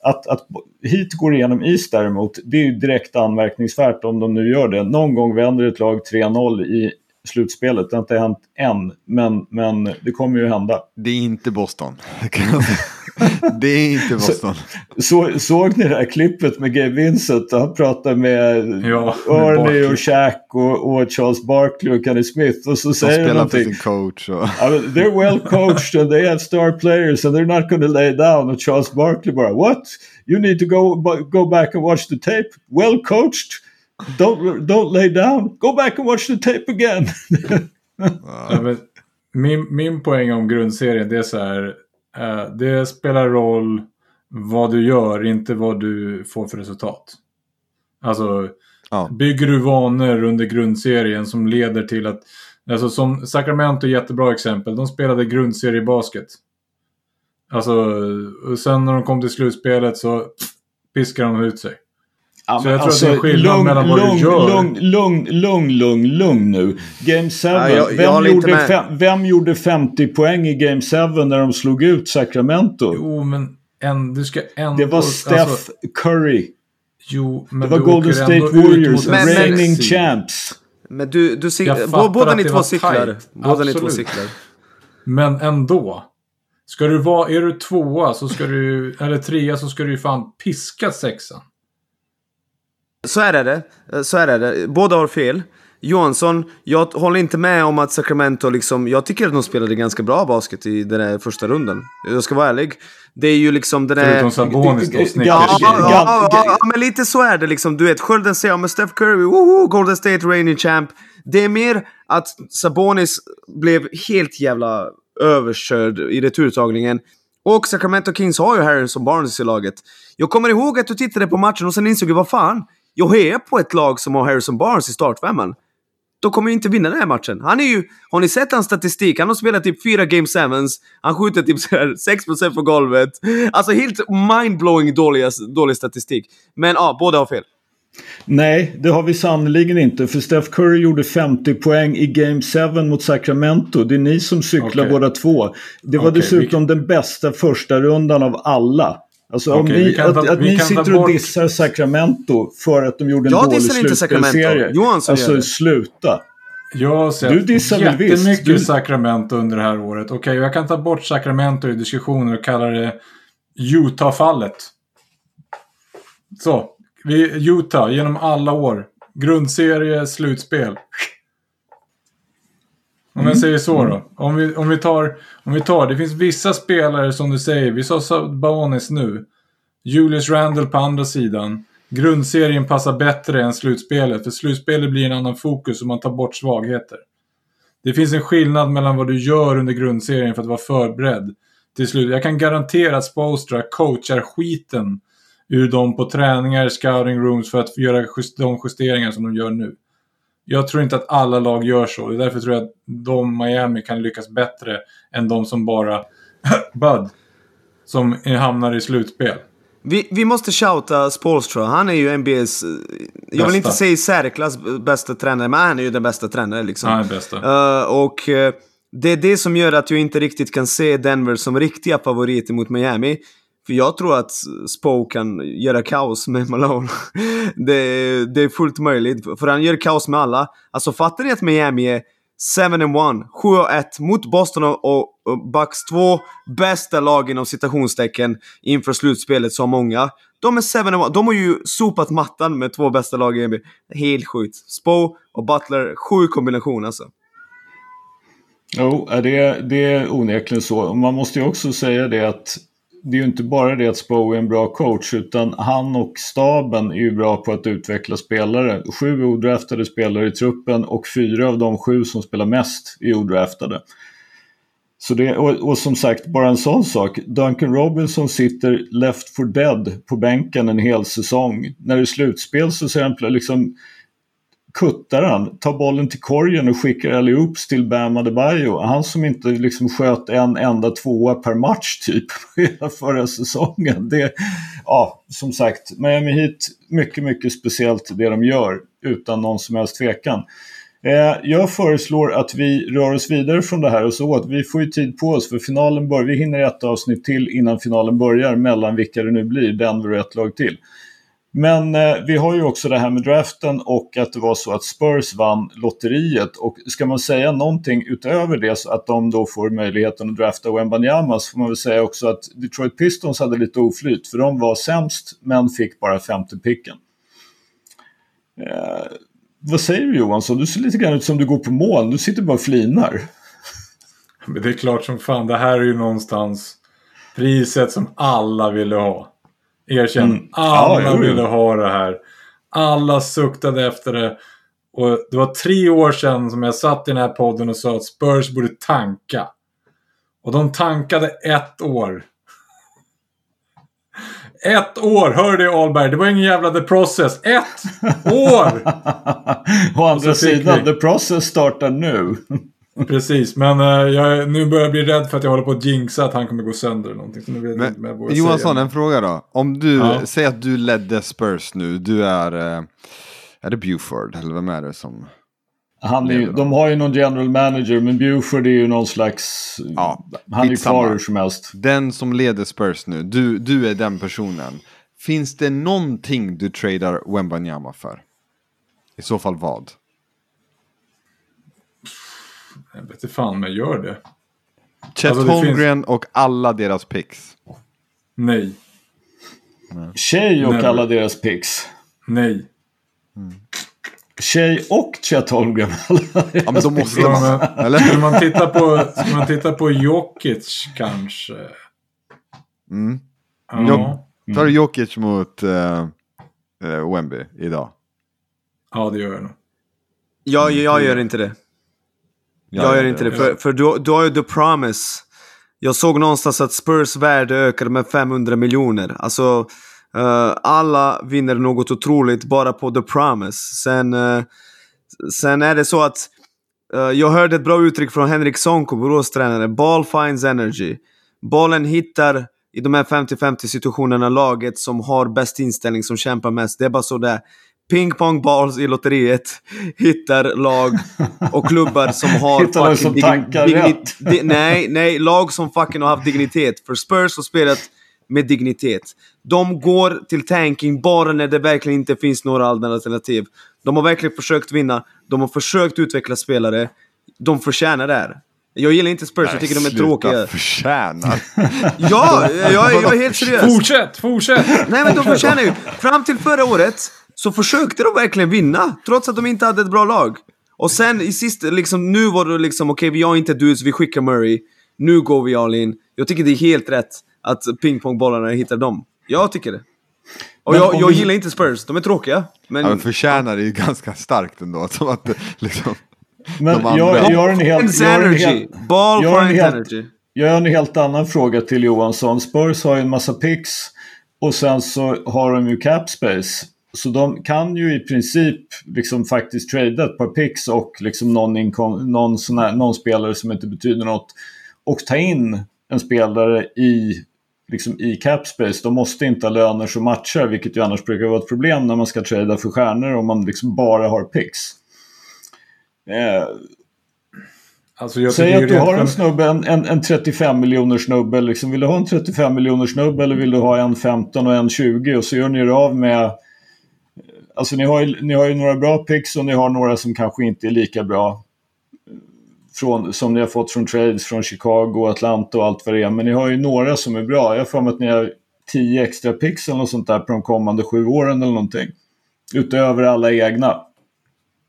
Att, att hit går igenom East däremot, det är ju direkt anmärkningsvärt om de nu gör det. Någon gång vänder ett lag 3-0 i slutspelet. Det har inte hänt än, men, men det kommer ju hända. Det är inte Boston. det är inte Boston. Så, såg ni det här klippet med Gabe Vincent? Han pratade med Ja, Ernie och Shaq och, och Charles Barkley och Kenny Smith. Och så De säger han någonting. sin coach. Och... I mean, they're well coached and they have star players and they're not going to lay down. Och Charles Barkley bara What? You need to go, go back and watch the tape. Well coached. Don't, don't lay down. Go back and watch the tape again. Ja, men min, min poäng om grundserien det är så här. Eh, det spelar roll vad du gör, inte vad du får för resultat. Alltså, Ja. bygger du vanor under grundserien som leder till att... Alltså som Sacramento är jättebra exempel. De spelade grundseriebasket. Alltså, och sen när de kom till slutspelet så pff, piskar de ut sig. Ja, Så jag tror att det är skillnad lugn, mellan vad du lugn, gör. Lugn, lugn, lugn, lugn, lugn nu. Game 7. Ja, jag- jag vem, gjorde fem, vem gjorde 50 poäng i Game 7 när de slog ut Sacramento? Jo, men en, du ska ändå... det var Steph Alltså, Curry. jo, men Det var Golden State Warriors, Men- men- reigning seed. champs. Men du, du båda ni två cyklar. Båda ni två cyklar. Men ändå. Ska du vara, är du tvåa så ska du, eller trea så ska du ju fan piska sexan. Så är det. eh, Så är det. Båda har fel. Johansson, jag håller inte med om att Sacramento liksom... Jag tycker att de spelade ganska bra basket i den här första rundan. Jag ska vara ärlig. Det är ju liksom den här... Förutom Sabonis då, Ja. Ja, ja, men lite så är det liksom. Du vet, skölden säger med Steph Curry, woho, Golden State reigning champ. Det är mer att Sabonis blev helt jävla överkörd i returtagningen. Och Sacramento Kings har ju Harrison Barnes i laget. Jag kommer ihåg att du tittade på matchen och sen insåg jag, vad fan, jag är på ett lag som har Harrison Barnes i startfemman. De kommer ju inte vinna den här matchen. Han är ju... Har ni sett hans statistik? Han har spelat typ fyra Game Sevens. Han skjuter typ så här 6% på golvet. Alltså helt mindblowing dålig, dålig statistik. Men ja, båda har fel. Nej, det har vi sannerligen inte. För Steph Curry gjorde 50 poäng i Game 7 mot Sacramento. Det är ni som cyklar Okej. båda två. Det var Okej, dessutom den bästa första rundan av alla. Alltså om Okej, vi ni, kan ta- att, att vi ni ta sitter och dissar Sacramento för att de gjorde en Jag dålig slutspelsserie. Johansson gör Alltså det. sluta. Jag har sett Du dissar jättemycket Du- Sacramento under det här året. Okej, jag kan ta bort Sacramento i diskussioner och kalla det Utah-fallet. Så, vi, Utah genom alla år. Grundserie, slutspel. Om Mm. jag säger så då. Om vi, om, vi tar, om vi tar, det finns vissa spelare som du säger, vi sa Sabonis nu. Julius Randle på andra sidan. Grundserien passar bättre än slutspelet, för slutspelet blir en annan fokus och man tar bort svagheter. Det finns en skillnad mellan vad du gör under grundserien för att vara förberedd till slut. Jag kan garantera att Spolstra coachar skiten ur dem på träningar, scouting rooms för att göra just, de justeringar som de gör nu. Jag tror inte att alla lag gör så. Det är därför tror jag att de, Miami, kan lyckas bättre än de som bara... Bud. Som hamnar i slutspel. Vi, vi måste shouta Spolstra. Han är ju NBA's... eh, Jag vill Bästa. inte säga i särklass bästa tränare, men han är ju den bästa tränaren liksom. Han är bästa. Eh, och eh, det är det som gör att jag inte riktigt kan se Denver som riktiga favoriter mot Miami. För jag tror att Spo kan göra kaos med Malone. det, det är fullt möjligt, för han gör kaos med alla. Alltså fattar ni att Miami är 7-1, 7-1 mot Boston och, Bucks två bästa lag inom citationstecken inför slutspelet så många. De är 7-1, de har ju sopat mattan med två bästa lag i NBA. Helt sjukt. Spo och Butler, sju kombination alltså. Jo, det, det är onekligen så. Man måste ju också säga det att det är ju inte bara det att Spo är en bra coach utan han och staben är ju bra på att utveckla spelare. Sju odraftade spelare i truppen och fyra av de sju som spelar mest är odraftade. Så det, och, och som sagt, bara en sån sak. Duncan Robinson sitter left for dead på bänken en hel säsong. När det är slutspel så ser han liksom kuttar han, tar bollen till korgen och skickar allihop till Bam Adebayo. Han som inte liksom sköt en enda tvåa per match typ hela förra säsongen. Det, ja, som sagt, Miami Heat, mycket, mycket speciellt det de gör utan någon som helst tvekan. Eh, jag föreslår att vi rör oss vidare från det här och så att vi får ju tid på oss för finalen börjar, vi hinner ett avsnitt till innan finalen börjar mellan vilka det nu blir, Denver och ett lag till. Men eh, vi har ju också det här med draften och att det var så att Spurs vann lotteriet. Och ska man säga någonting utöver det så att de då får möjligheten att drafta Wembanyama så får man väl säga också att Detroit Pistons hade lite oflyt för de var sämst men fick bara femte picken. Eh, vad säger du Johansson? Du ser lite grann ut som du går på mål. Du sitter bara och flinar. Men det är klart som fan, det här är ju någonstans priset som alla ville ha. Erkänn, Mm. alla Ja, ville ha det här. Alla suktade efter det. Och det var tre år sedan som jag satt i den här podden och sa att Spurs borde tanka. Och de tankade ett år. Ett år! Hör du Ahlberg? Det var ingen jävla the process. Ett år! Å andra sidan, vi- the process startar nu. Precis, men eh, jag, nu börjar jag bli rädd för att jag håller på att jinxa att han kommer gå sönder eller någonting. Så nu vet jag inte vad jag Men, Johansson, säga. en fråga då. Om du, Ja. säg att du ledde Spurs nu, du är, eh, är det Buford eller vem är det som? Han är, de har ju någon general manager men Buford är ju någon slags... Ja, han är kvar hur som helst. Den som leder Spurs nu, du, du är den personen. Finns det någonting du tradar Wembanyama för? I så fall vad? Jag vet inte fan jag gör det. Chet Alltså, det Holmgren och alla deras picks. Nej. Tjej och Never. alla deras picks. Nej. Tjej och Chet Holmgren. Ja men då måste man, man, eller? skulle man titta på, skulle man titta på Jokic kanske? Mm. Ja. Jo. Tar du Jokic mot uh, Wemby idag? ja, det gör jag nog. Jag, jag gör inte det. Jag gör inte det, för, för du, du har ju The Promise. Jag såg någonstans att Spurs värde ökade med 500 miljoner. Alltså, eh, alla vinner något otroligt bara på The Promise. Sen, eh, sen är det så att eh, jag hörde ett bra uttryck från Henrik Sonko, Borås tränare. Ball finds energy. Bollen hittar i de här 50-50 situationerna laget som har bäst inställning, som kämpar mest. Det är bara så det är. Ping pong balls i lotteriet hittar lag och klubbar som har Hittar lag som tankar rätt. di- nej, nej, lag som fucking har haft dignitet. För Spurs har spelat med dignitet. De går till tanking bara när det verkligen inte finns några alternativ. De har verkligen försökt vinna, de har försökt utveckla spelare. De förtjänar det här. Jag gillar inte Spurs, jag tycker de är sluta tråkiga. förtjänar. Ja, jag, jag är helt seriös. Fortsätt, fortsätt! Nej men de förtjänar ju. Fram till förra året så försökte de verkligen vinna. Trots att de inte hade ett bra lag. Och sen i sista, liksom nu var det liksom okej vi har inte dudes, vi skickar Murray. Nu går vi all in. Jag tycker det är helt rätt att pingpongbollarna hittar dem. Jag tycker det. Och jag, jag vi- gillar inte Spurs, de är tråkiga. Men, Ja, men förtjänar är ju ganska starkt ändå. Som att det, liksom, Men De jag, jag har en helt... Jag har en energy! helt Ball jag har en helt- energy. Jag har en helt annan fråga till Johansson. Spurs har ju en massa picks och sen så har de ju cap space. Så de kan ju i princip liksom faktiskt trada ett par picks och liksom någon, inkom, någon, här, någon spelare som inte betyder något. Och ta in en spelare i, liksom i cap space. De måste inte ha löner som matchar, vilket ju annars brukar vara ett problem när man ska trada för stjärnor om man liksom bara har picks. Eh, Alltså Säg att du har en snubbe, en, en, en 35 miljoner snubbe. Liksom, vill du ha en 35 miljoner snubbe eller vill du ha en 15 och en 20 och så gör ni er av med... Alltså ni har, ju, ni har ju några bra picks och ni har några som kanske inte är lika bra. Eh, från, som ni har fått från trades från Chicago, Atlanta och allt vad det är. Men ni har ju några som är bra. Jag har för mig att ni har 10 extra picks eller något sånt där på de kommande sju åren eller någonting. Utöver alla egna.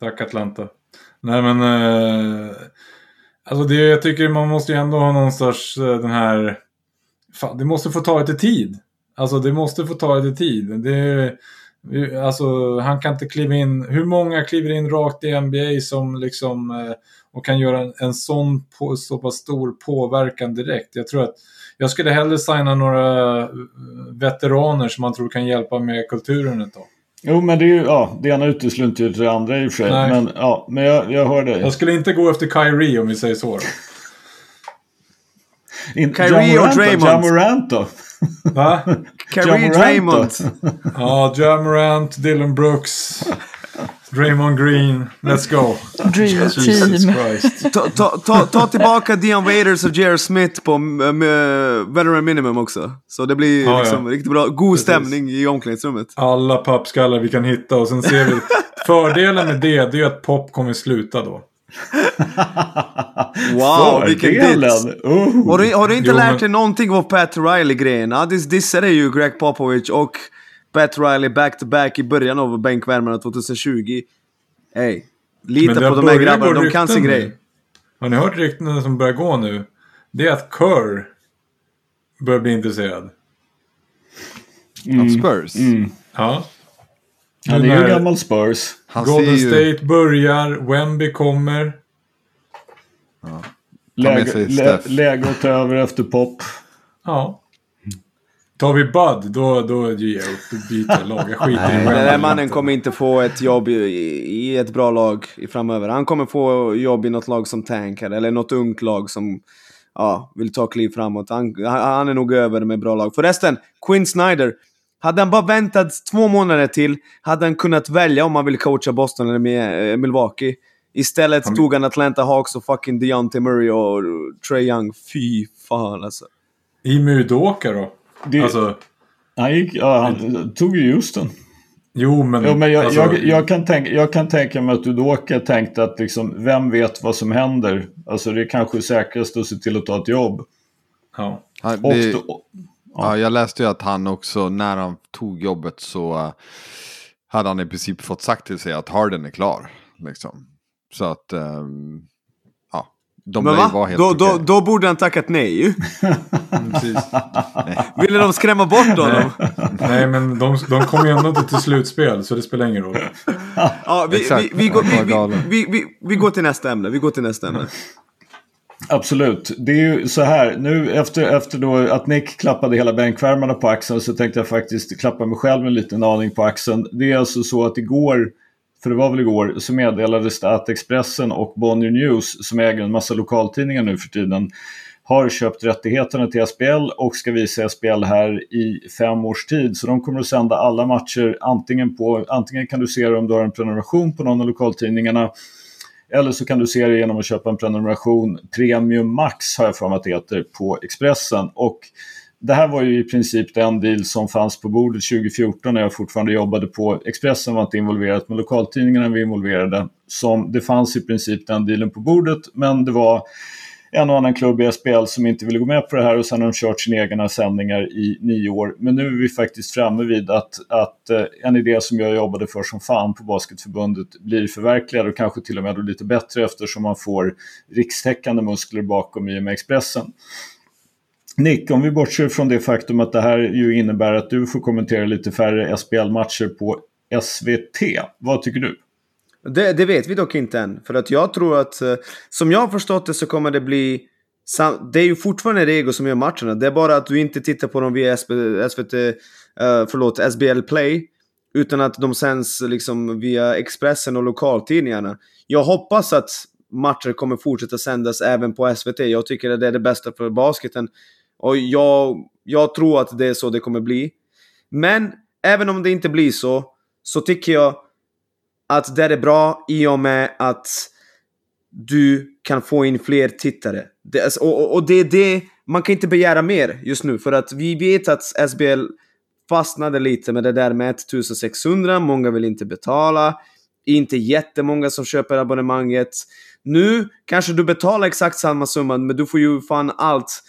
Tack Atlanta. Nej men... Eh, alltså det, jag tycker man måste ju ändå ha någon sorts eh, den här... Fan, det måste få ta lite tid. Alltså det måste få ta lite tid. Det, alltså han kan inte kliva in... Hur många kliver in rakt i NBA som liksom... Eh, och kan göra en, en sån på, så pass stor påverkan direkt. Jag tror att... Jag skulle hellre signa några eh, veteraner som man tror kan hjälpa med kulturen ett tag. Jo, men det är ju, ja, det ena utesluter ju det andra i och för sig. Nej. Men, ja, men jag, jag hör dig. Jag skulle inte gå efter Kyrie om vi säger så. Kyrie och? Draymond. Ja Morant då? Va? Morant Draymond. Ja, Ja Morant, Dylan Brooks, Draymond Green. Let's go. Dream Jesus team. Christ. Ta, ta, ta, ta tillbaka Dion Waiters och J.R. Smith på uh, veteran minimum också. Så det blir Ja, liksom ja. riktigt bra. God Precis. stämning i omklädningsrummet. Alla pappskallar vi kan hitta och sen ser vi. Fördelen med det, det är att pop kommer sluta då. Wow, vilken diss! Oh. Har du, har du inte Jo, lärt men- dig någonting av Pat Riley-grejen? Ja, dis, dissade ju Greg Popovich och Pat Riley back-to-back i början av bänkvärmarna 2020. Hey, lita det på har de här grabbarna, de kan sin nu. grej. Har ni hört ryktena som börjar gå nu? Det är att Kerr börjar bli intresserad. Av Spurs. Mm. Ja. Han Nu är ju gammal Spurs. Han ser Golden ju... State börjar, Wemby kommer. Läge, lä, Steph. läge att ta över efter Pop. Ja. Tar vi Bud, då, då ger jag upp. Byter lag. Jag skiter i Nej, den Wemby. där mannen kommer inte få ett jobb i, i ett bra lag i framöver. Han kommer få jobb i något lag som tankar eller något ungt lag som ja, vill ta kliv framåt. Han, han han är nog över med bra lag. Förresten, Quinn Snyder. Hade han bara väntat två månader till hade han kunnat välja om han vill coacha Boston eller med, eh, Milwaukee. Istället Han- tog han Atlanta Hawks och fucking Deontay Murray och Trey Young. Fy fan alltså. I Mudoka då? Det, Alltså, han, gick, ja, han tog ju just den. jo men... Jo, men jag, alltså, jag, jag, kan tänka, jag kan tänka mig att Udoka tänkte att liksom, vem vet vad som händer? Alltså det är kanske säkrast att se till att ta ett jobb. Ja. Han, Och det, då, ja, jag läste ju att han också, när han tog jobbet så eh, hade han i princip fått sagt till sig att Harden är klar. Liksom. Så att, ehm, ja, de Men va? vara helt Då, då, då borde han tackat nej ju. Mm. Ville de skrämma bort honom? Nej, men de, de kommer ju ändå inte till slutspel, så det spelar ingen roll. Ja, vi, Exakt. vi, vi, går, var vi, galen. vi, vi, vi går till nästa ämne. Vi går till nästa ämne. Absolut. Det är ju så här, nu efter, efter då att Nick klappade hela bänkvärmarna på axeln så tänkte jag faktiskt klappa mig själv en liten aning på axeln. Det är alltså så att igår, för det var väl igår, så meddelades det att Expressen och Bonnier News, som äger en massa lokaltidningar nu för tiden, har köpt rättigheterna till SPL och ska visa SPL här i fem års tid. Så de kommer att sända alla matcher antingen på, antingen kan du se det om du har en prenumeration på någon av lokaltidningarna eller så kan du se det genom att köpa en prenumeration Premium Max har jag för mig att det heter på Expressen. Och det här var ju i princip den deal som fanns på bordet 2014 när jag fortfarande jobbade på Expressen var inte involverat men lokaltidningarna var involverade. Som, det fanns i princip den dealen på bordet men det var en och annan klubb i SPL som inte ville gå med på det här och sen har de kört sina egna sändningar i nio år. Men nu är vi faktiskt framme vid att, att eh, en idé som jag jobbade för som fan på Basketförbundet blir förverkligad och kanske till och med lite bättre eftersom man får rikstäckande muskler bakom i och med Expressen. Nick, om vi bortser från det faktum att det här ju innebär att du får kommentera lite färre SPL-matcher på SVT. Vad tycker du? Det, det, vet vi dock inte än. För att jag tror att, eh, som jag har förstått det så kommer det bli... Det är ju fortfarande Rego som gör matcherna. Det är bara att du inte tittar på dem via SVT, eh, förlåt, SBL Play. Utan att de sänds liksom via Expressen och lokaltidningarna. Jag hoppas att matcher kommer fortsätta sändas även på SVT. Jag tycker att det är det bästa för basketen. Och jag, jag tror att det är så det kommer bli. Men även om det inte blir så, så tycker jag att det är bra i och med att du kan få in fler tittare. Det, och, och, och, det är det, man kan inte begära mer just nu för att vi vet att SBL fastnade lite med det där med 1600, många vill inte betala, inte jättemånga som köper abonnemanget. Nu kanske du betalar exakt samma summa men du får ju fan allt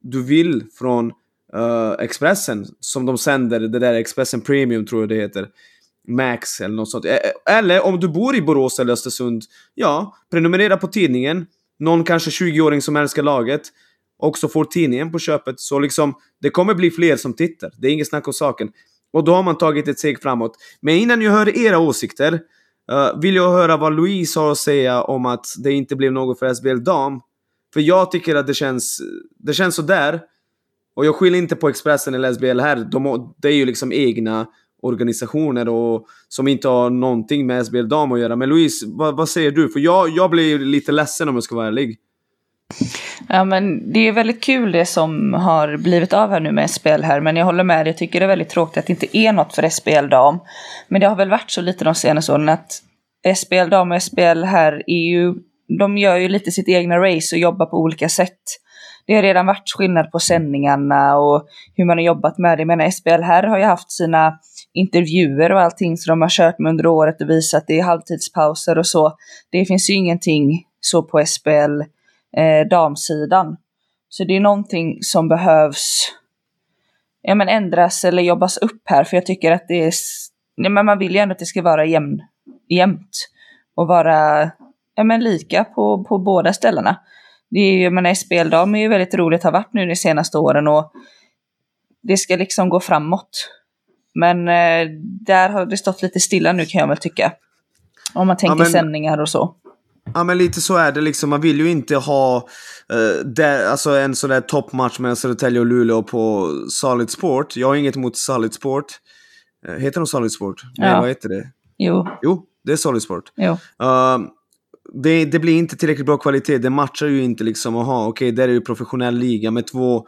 du vill från uh, Expressen som de sänder, det där Expressen Premium tror jag det heter. Max eller något sånt. Eller om du bor i Borås eller Östersund, ja, prenumerera på tidningen. Någon kanske 20-åring som älskar laget också får tidningen på köpet. Så liksom, det kommer bli fler som tittar. Det är inget snack om saken. Och då har man tagit ett steg framåt. Men innan jag hör era åsikter uh, vill jag höra vad Louise har att säga om att det inte blev något för SBL Dam. För jag tycker att det känns, det känns sådär. Och jag skyller inte på Expressen eller SBL här. De, det är ju liksom egna organisationer och, som inte har någonting med SBL Dam att göra. Men Louise, vad, vad säger du? För jag, jag blir lite ledsen om jag ska vara ärlig. Ja men det är väldigt kul det som har blivit av här nu med SPL här. Men jag håller med dig, jag tycker det är väldigt tråkigt att det inte är något för SPL dam. Men det har väl varit så lite de senaste åren att SPL dam och SPL här är ju, de gör ju lite sitt egna race och jobbar på olika sätt. Det har redan varit skillnad på sändningarna och hur man har jobbat med det. Jag menar SPL här har ju haft sina intervjuer och allting som de har kört med under året och visat det är halvtidspauser och så. Det finns ju ingenting så på SBL eh, damsidan. Så det är någonting som behövs ja, men ändras eller jobbas upp här för jag tycker att det är, ja, men man vill ju ändå att det ska vara jämn, jämnt och vara ja, men lika på, på båda ställena. Det är ju, men SBL dam är ju väldigt roligt, har varit nu de senaste åren och det ska liksom gå framåt. Men eh, där har det stått lite stilla nu kan jag väl tycka. Om man tänker ja, men, sändningar och så. Ja men lite så är det liksom. Man vill ju inte ha uh, där, alltså en sån där toppmatch mellan Södertälje och Luleå på Solid Sport. Jag har inget emot Solid Sport. Uh, heter de Solid Sport? Ja. Nej, vad heter det? Jo. Jo, det är Solid Sport. Jo. Uh, det, det, blir inte tillräckligt bra kvalitet. Det matchar ju inte liksom, aha, okej, okay, där är ju professionell liga med två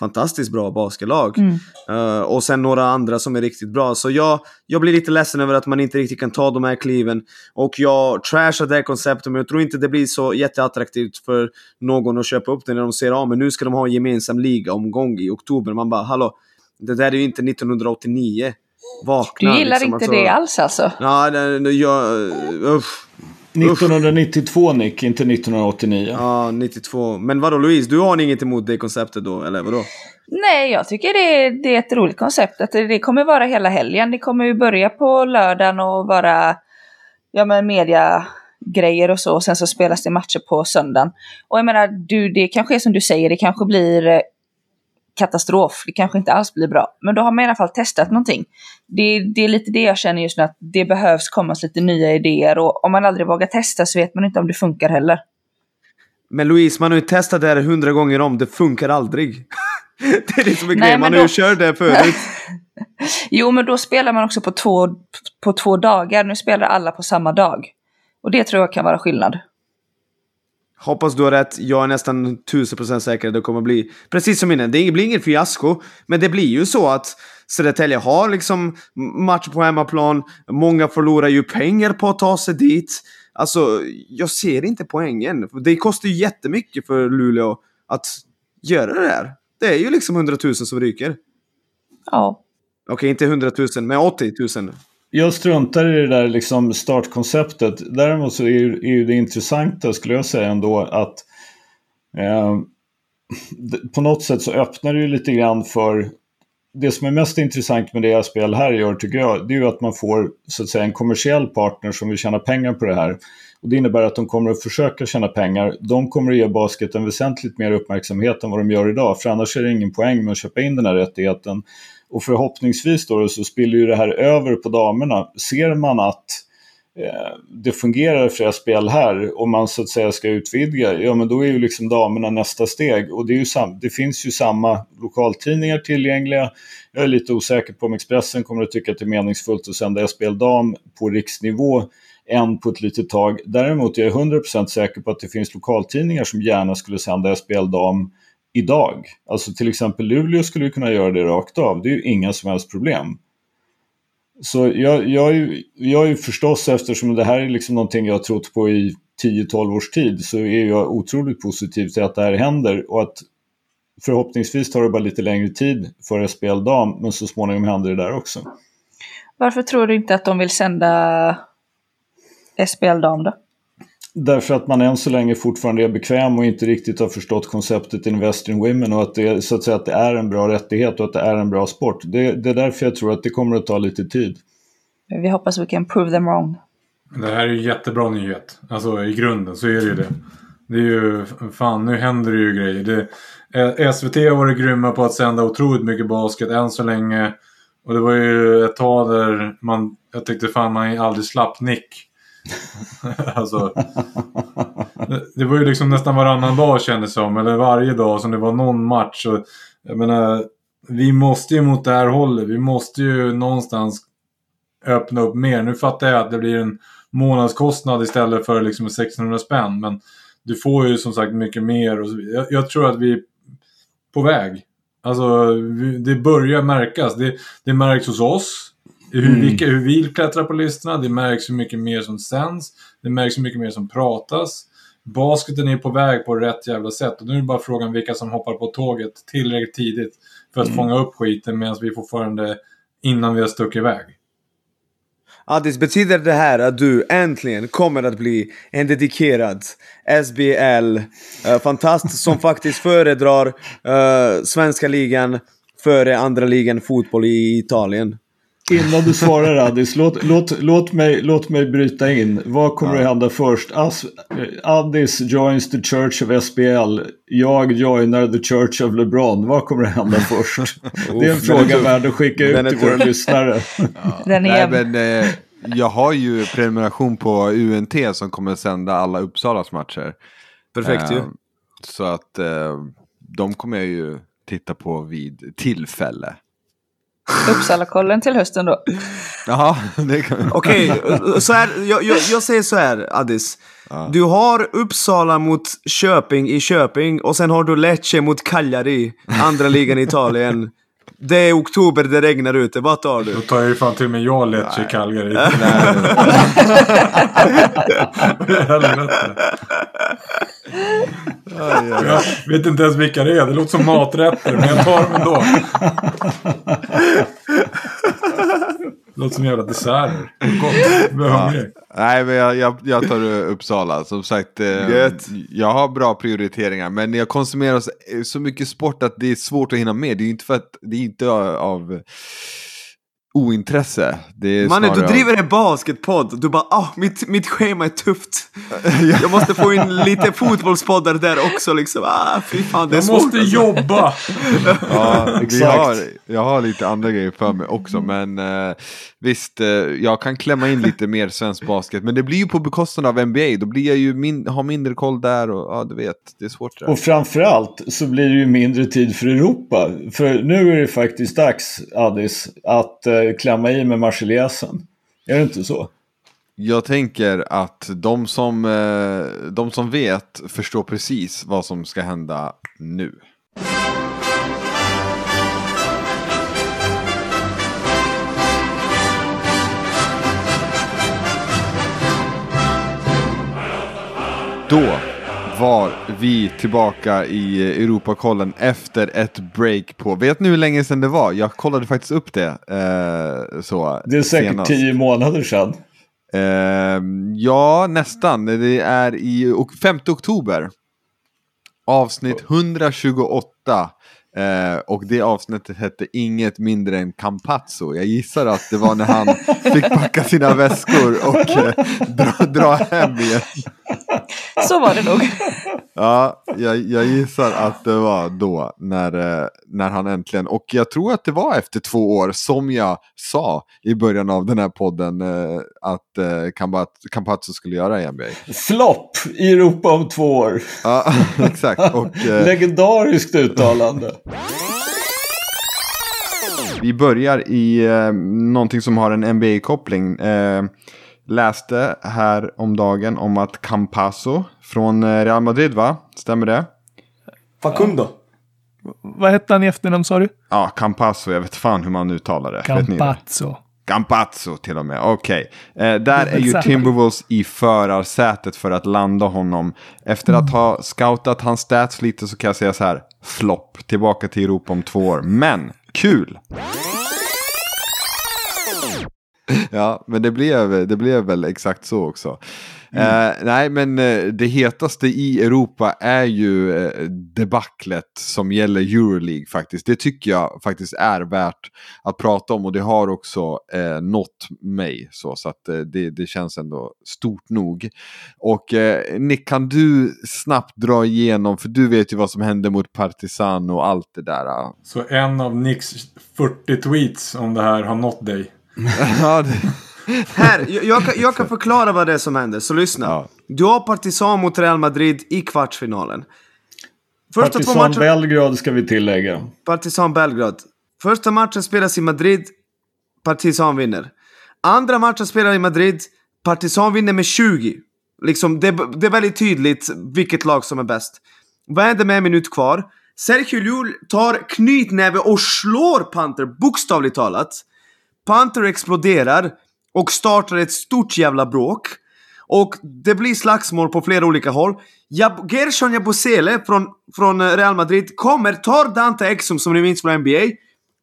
fantastiskt bra basketlag. Mm. Uh, och sen några andra som är riktigt bra. Så jag, jag blir lite ledsen över att man inte riktigt kan ta de här kliven. Och jag trashar det här konceptet, men jag tror inte det blir så jätteattraktivt för någon att köpa upp det när de ser att ah, men nu ska de ha en gemensam liga-omgång i oktober. Man bara, hallå, det där är ju inte 1989. Vakna, du gillar liksom, inte alltså. det alls alltså? Ja, det, jag, usch. 1992 Nick, inte 1989. Ja, 92. Men vadå Louise, du har inget emot det konceptet då, eller vadå? Nej, jag tycker det, det är ett roligt koncept. Att det, det kommer vara hela helgen. Det kommer ju börja på lördagen och vara ja, men media grejer och så. Och sen så spelas det matcher på söndagen. Och jag menar, du, det kanske är som du säger, det kanske blir katastrof. Det kanske inte alls blir bra. Men då har man i alla fall testat någonting. Det, det är lite det jag känner just nu, att det behövs komma lite nya idéer. Och om man aldrig vågar testa så vet man inte om det funkar heller. Men Louise, man har ju testat det här hundra gånger om. Det funkar aldrig. det är det som är grejen. Man har ju kört det förut. jo, men då spelar man också på två, på två dagar. Nu spelar alla på samma dag. Och det tror jag kan vara skillnad. Hoppas du har rätt. Jag är nästan 1000% säker att det kommer bli precis som innan. Det blir inget fiasko, men det blir ju så att Södertälje har liksom match på hemmaplan. Många förlorar ju pengar på att ta sig dit. Alltså, jag ser inte poängen. Det kostar ju jättemycket för Luleå att göra det här. Det är ju liksom 100 000 som ryker. Ja. Okej, inte 100 000, men 80 000. Jag struntar i det där liksom startkonceptet. Däremot så är ju, är ju det intressanta skulle jag säga ändå att eh, på något sätt så öppnar det ju lite grann för det som är mest intressant med det spel här gör tycker jag, det är ju att man får så att säga en kommersiell partner som vill tjäna pengar på det här. Och det innebär att de kommer att försöka tjäna pengar. De kommer att ge basketen väsentligt mer uppmärksamhet än vad de gör idag, för annars är det ingen poäng med att köpa in den här rättigheten. Och förhoppningsvis då så spiller ju det här över på damerna. Ser man att eh, det fungerar flera spel här och man så att säga ska utvidga, ja men då är ju liksom damerna nästa steg. Och det, är ju sam det finns ju samma lokaltidningar tillgängliga. Jag är lite osäker på om Expressen kommer att tycka att det är meningsfullt att sända spel dam på riksnivå än på ett litet tag. Däremot är jag 100% säker på att det finns lokaltidningar som gärna skulle sända spel dam idag. Alltså till exempel Luleå skulle ju kunna göra det rakt av. Det är ju inga som helst problem. Så jag, jag, är ju, jag är ju förstås, eftersom det här är liksom någonting jag har trott på i 10-12 års tid, så är jag otroligt positiv till att det här händer och att förhoppningsvis tar det bara lite längre tid för SBL dam, men så småningom händer det där också. Varför tror du inte att de vill sända SPL dam då? Därför att man än så länge fortfarande är bekväm och inte riktigt har förstått konceptet Invest in Women och att det, så att, säga, att det är en bra rättighet och att det är en bra sport. Det, det är därför jag tror att det kommer att ta lite tid. Vi hoppas vi kan prove them wrong. Det här är ju jättebra nyhet. Alltså i grunden så är det ju det. Det är ju, fan nu händer det ju grejer. Det, eh, SVT har varit grymma på att sända otroligt mycket basket än så länge. Och det var ju ett tag där man, jag tyckte fan man aldrig slapp nick. alltså, det var ju liksom nästan varannan dag kändes som, eller varje dag som det var någon match. Och, jag menar, vi måste ju mot det här hållet. Vi måste ju någonstans öppna upp mer. Nu fattar jag att det blir en månadskostnad istället för liksom 1600 spänn. Men du får ju som sagt mycket mer. Och så, jag, jag tror att vi är på väg. Alltså, det börjar märkas. Det, det märks hos oss. Hur, mm. vilka, hur vi klättrar på listorna. Det märks hur mycket mer som sänds. Det märks hur mycket mer som pratas. Basketen är på väg på rätt jävla sätt. Och nu är det bara frågan vilka som hoppar på tåget tillräckligt tidigt för att mm. fånga upp skiten medan vi fortfarande innan vi har stuckit iväg. Addis, betyder det här att du äntligen kommer att bli en dedikerad SBL-fantast eh, som faktiskt föredrar uh, svenska ligan före andra ligan fotboll i Italien? Innan du svarar Addis, låt, låt, låt, mig, låt mig bryta in. Vad kommer ja. att hända först? As, Addis joins the Church of SBL. Jag joinar the Church of LeBron. Vad kommer att hända först? det är en fråga värd att skicka ut till våra lyssnare. Ja. Den är... Nej, men, eh, jag har ju prenumeration på UNT som kommer att sända alla Uppsalas matcher. Perfekt ju. Eh, så att eh, de kommer jag ju titta på vid tillfälle. Uppsala-kollen till hösten då. Jaha, det kan Okej, okay, så här, jag, jag, jag, säger så här Addis. Ja. Du har Uppsala mot Köping i Köping och sen har du Lecce mot Cagliari, andra ligan i Italien. Det är oktober, det regnar ute. Vad tar du? Då tar jag ju fan till och med jag Lecce Cagliari. Jag vet inte ens vilka det är. Det låter som maträtter, men jag tar dem ändå. Låter som jävla desserter. Gott. Ja. Nej, men jag, jag, jag tar Uppsala. Som sagt, eh, jag har bra prioriteringar. Men jag konsumerar så, så mycket sport att det är svårt att hinna med. Det är inte för att det är inte av ointresse. Mannen, du driver en basketpodd. Du bara ah, mitt, mitt schema är tufft. Jag måste få in lite fotbollspoddar där också liksom. Ah, fy fan, det är Jag svårt, måste alltså. jobba! ja, exakt. Har, jag har lite andra grejer för mig också. Men eh, visst, eh, jag kan klämma in lite mer svensk basket. Men det blir ju på bekostnad av NBA. Då blir jag ju min, har mindre koll där och ja, du vet, det är svårt. Där. Och framförallt så blir det ju mindre tid för Europa. För nu är det faktiskt dags, Addis, att eh, klämma i med Marseljäsen. Är det inte så? Jag tänker att de som, eh, de som vet förstår precis vad som ska hända nu. Då var vi tillbaka i Europakollen efter ett break på, vet ni hur länge sedan det var? Jag kollade faktiskt upp det. Eh, så, Det är säkert senast. tio månader sedan. Eh, ja, nästan. Det är i ok- 5 oktober. Avsnitt 128. Eh, och det avsnittet hette inget mindre än Campazzo. Jag gissar att det var när han fick packa sina väskor och eh, dra, dra hem igen. Så var det nog. Ja, jag, jag gissar att det var då när, eh, när han äntligen, och jag tror att det var efter två år som jag sa i början av den här podden eh, att eh, Campa- Campazzo skulle göra i NBA. Flopp i Europa om två år. Ja, exakt. Och, eh, Legendariskt uttalande. Vi börjar i eh, någonting som har en NBA-koppling. Eh, läste här om dagen om att Campazzo från eh, Real Madrid, va? Stämmer det? Facundo. Vad hette han i efternamn sa du? Ja, Campazzo. Jag vet fan hur man uttalar det. Vet ni det? Campazzo. Campazzo till och med, okej. Eh, där är ju. Timberwolves i förarsätet för att landa honom. Efter att ha scoutat hans stats lite så kan jag säga så här, flopp, tillbaka till Europa om två år. Men, kul! Ja, men det blev, det blev väl exakt så också. Eh, nej, men eh, det hetaste i Europa är ju eh, debaclet som gäller Euroleague faktiskt. Det tycker jag faktiskt är värt att prata om och det har också eh, nått mig. Så, så att eh, det, det känns ändå stort nog. Och eh, Nick, kan du snabbt dra igenom, för du vet ju vad som hände mot Partizan och allt det där. ah. Så en av Nicks 40 tweets om det här har nått dig. ja, det, Här, jag, jag, kan, jag kan förklara vad det är som händer, så lyssna. Ja. Du har Partizan mot Real Madrid i kvartsfinalen. Första Partizan matcher... Belgrad ska vi tillägga. Partizan Belgrad. Första matchen spelas i Madrid. Partizan vinner. Andra matchen spelas i Madrid. Partizan vinner med 20. Liksom, det, det är väldigt tydligt vilket lag som är bäst. Vad händer med en minut kvar? Sergio Llull tar knytnäve och slår Panther, bokstavligt talat. Panther exploderar och startar ett stort jävla bråk. Och det blir slagsmål på flera olika håll. Jab Gershon Jabusele från, från Real Madrid kommer, tar Dante Exum som ni minns från NBA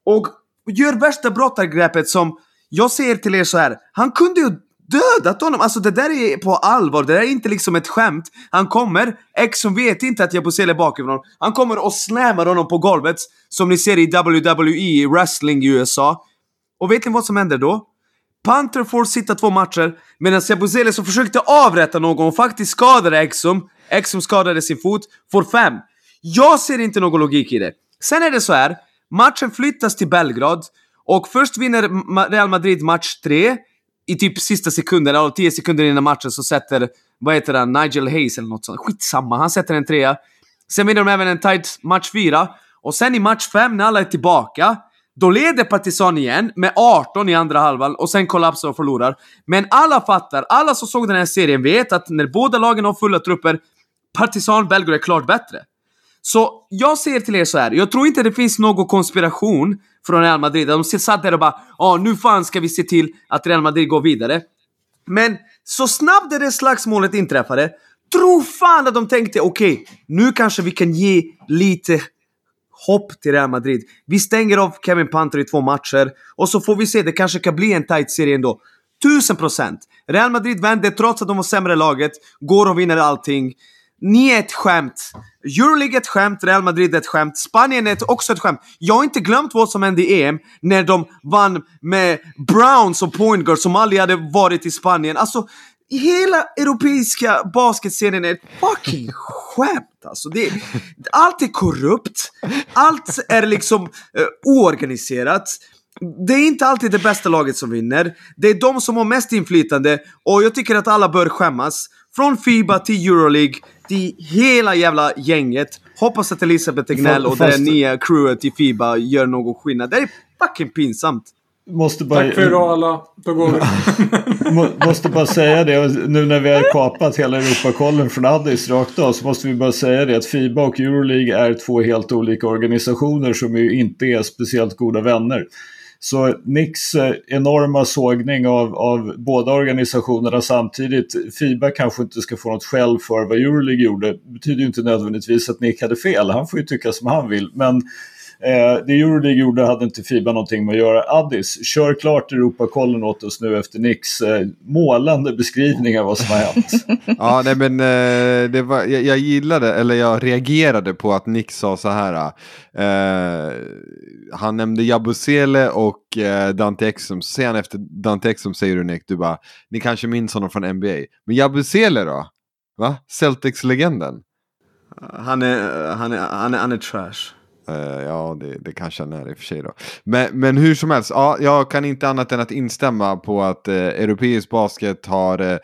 och gör värsta brottargreppet som jag säger till er så här. Han kunde ju dödat honom. Alltså det där är på allvar. Det där är inte liksom ett skämt. Han kommer, Exum vet inte att Jabusele är bakifrån. Han kommer och slammar honom på golvet som ni ser i WWE, i wrestling i USA. Och vet ni vad som händer då? Panther får sitta två matcher medan Sebuzele som försökte avrätta någon och faktiskt skadade Exum, Exum skadade sin fot, får fem. Jag ser inte någon logik i det. Sen är det så här, matchen flyttas till Belgrad och först vinner Real Madrid match tre i typ sista sekunden, eller 10 sekunder innan matchen så sätter, vad heter han, Nigel Hayes eller något sånt. Skitsamma, han sätter en trea. Sen vinner de även en tight match 4. Och sen i match 5 när alla är tillbaka, då leder Partizan igen med 18 i andra halvan och sen kollapsar och förlorar. Men alla fattar, alla som såg den här serien vet att när båda lagen har fulla trupper, Partizan Belgrad är klart bättre. Så jag säger till er så här. jag tror inte det finns någon konspiration från Real Madrid. De satt där och bara ja nu fan ska vi se till att Real Madrid går vidare. Men så snabbt det där slagsmålet inträffade, tro fan att de tänkte okej, nu kanske vi kan ge lite hopp till Real Madrid. Vi stänger av Kevin Panter i två matcher och så får vi se, det kanske kan bli en tight serie ändå. Tusen procent! Real Madrid vänder trots att de var sämre laget, går och vinner allting. Ni är ett skämt. Euroleague är ett skämt, Real Madrid är ett skämt, Spanien är också ett skämt. Jag har inte glömt vad som hände i EM när de vann med Browns och point guards som aldrig hade varit i Spanien. Alltså, hela europeiska basketserien är ett fucking skämt alltså. Det är, allt är korrupt, allt är liksom eh, oorganiserat. Det är inte alltid det bästa laget som vinner. Det är de som har mest inflytande och jag tycker att alla bör skämmas. Från Fiba till Euroleague, till hela jävla gänget. Hoppas att Elisabeth Tegnell och det nya crewet i Fiba gör någon skillnad. Det är fucking pinsamt. Måste bara, Tack för idag alla. Då går vi. må, måste bara säga det, nu när vi har kapat hela Europakollen från Addis rakt av så måste vi bara säga det att Fiba och Euroleague är två helt olika organisationer som ju inte är speciellt goda vänner. Så Nicks eh, enorma sågning av, av båda organisationerna samtidigt, Fiba kanske inte ska få något skäll för vad Euroleague gjorde, det betyder ju inte nödvändigtvis att Nick hade fel, han får ju tycka som han vill. Men Eh, det Euroleague gjorde hade inte Fiba någonting med att göra. Addis, kör klart Europakollen åt oss nu efter Nicks eh, målande beskrivning av vad som har hänt. ja, nej men eh, det var, jag, jag, gillade, eller jag reagerade på att Nick sa så här. Eh, han nämnde Jabusele och eh, Dante Exum. Sen efter Dante Exum säger du Nick, du bara, ni kanske minns honom från NBA. Men Jabusele då? Va? Celtics-legenden? Han är, han, är, han, är, han är trash. Uh, ja, det, det kanske han är i och för sig då. Men, men hur som helst, ja, jag kan inte annat än att instämma på att uh, europeisk basket har uh,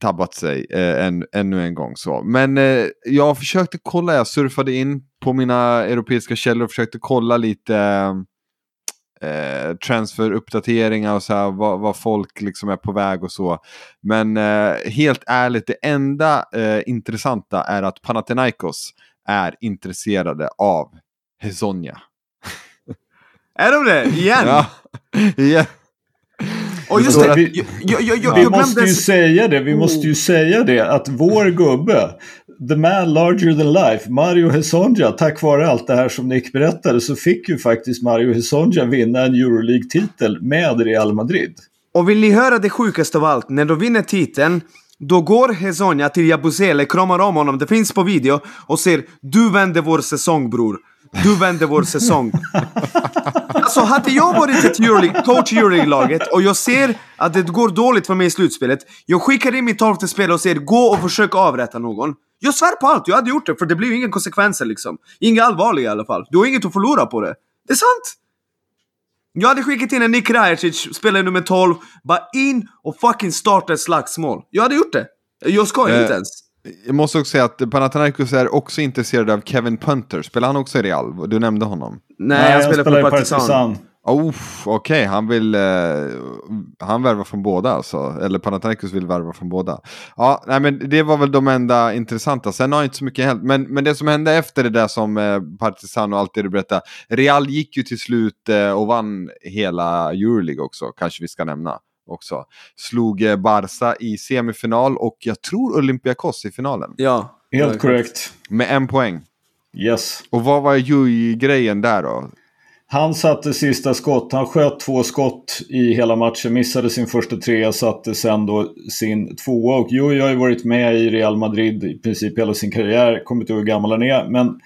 tabbat sig uh, en, ännu en gång. Så. Men jag försökte kolla, jag surfade in på mina europeiska källor och försökte kolla lite eh, transferuppdateringar och så här, vad, vad, folk liksom är på väg och så. Men helt ärligt, det enda intressanta är att Panathinaikos är intresserade av Hezonja. Är de det? Igen? ja. yeah. Och just det, vi, jag, jag, jag, vi måste ju säga det, vi måste ju oh. säga det att vår gubbe, the man larger than life, Mario Hezonja, tack vare allt det här som Nick berättade så fick ju faktiskt Mario Hezonja vinna en Euroleague-titel med Real Madrid. Och vill ni höra det sjukaste av allt? När de vinner titeln då går Hezonja till Jabusele, kramar om honom, det finns på video och säger Du vänder vår säsong bror. Du vänder vår säsong. alltså hade jag varit ett Euroleague, coach i Euroleague-laget och jag ser att det går dåligt för mig i slutspelet. Jag skickar in mitt tolfte spelare och säger gå och försök avrätta någon. Jag svär på allt, jag hade gjort det för det blir inga konsekvenser liksom. Inga allvarliga i alla fall. Du har inget att förlora på det. Det är sant! Jag hade skickat in en Nick Rajacic, spelare nummer 12, bara in och fucking starta ett slagsmål. Jag hade gjort det. Jag ska eh, inte ens. Jag måste också säga att Panathinaikos är också intresserad av Kevin Punter. Spelar han också i Real? Du nämnde honom. Nej, Nej han spelar, spelar på Partizan. Partizan. Oh, Okej, okay. han vill eh, han värva från båda alltså. Eller Panathinaikos vill värva från båda. Ja, nej, men det var väl de enda intressanta. Sen har inte så mycket hänt. Men, men det som hände efter det där som eh, Partizan och allt det du berättade. Real gick ju till slut eh, och vann hela Euroleague också, kanske vi ska nämna också. Slog eh, Barca i semifinal och jag tror Olympiakos i finalen. Ja, helt korrekt. Med en poäng. Yes. Och vad var Jui-grejen där då? Han satte sista skott. Han sköt två skott i hela matchen. Missade sin första trea, satte sen då sin tvåa. Och Joey har ju varit med i Real Madrid i princip hela sin karriär. Kommer inte ihåg hur gammal han är. Men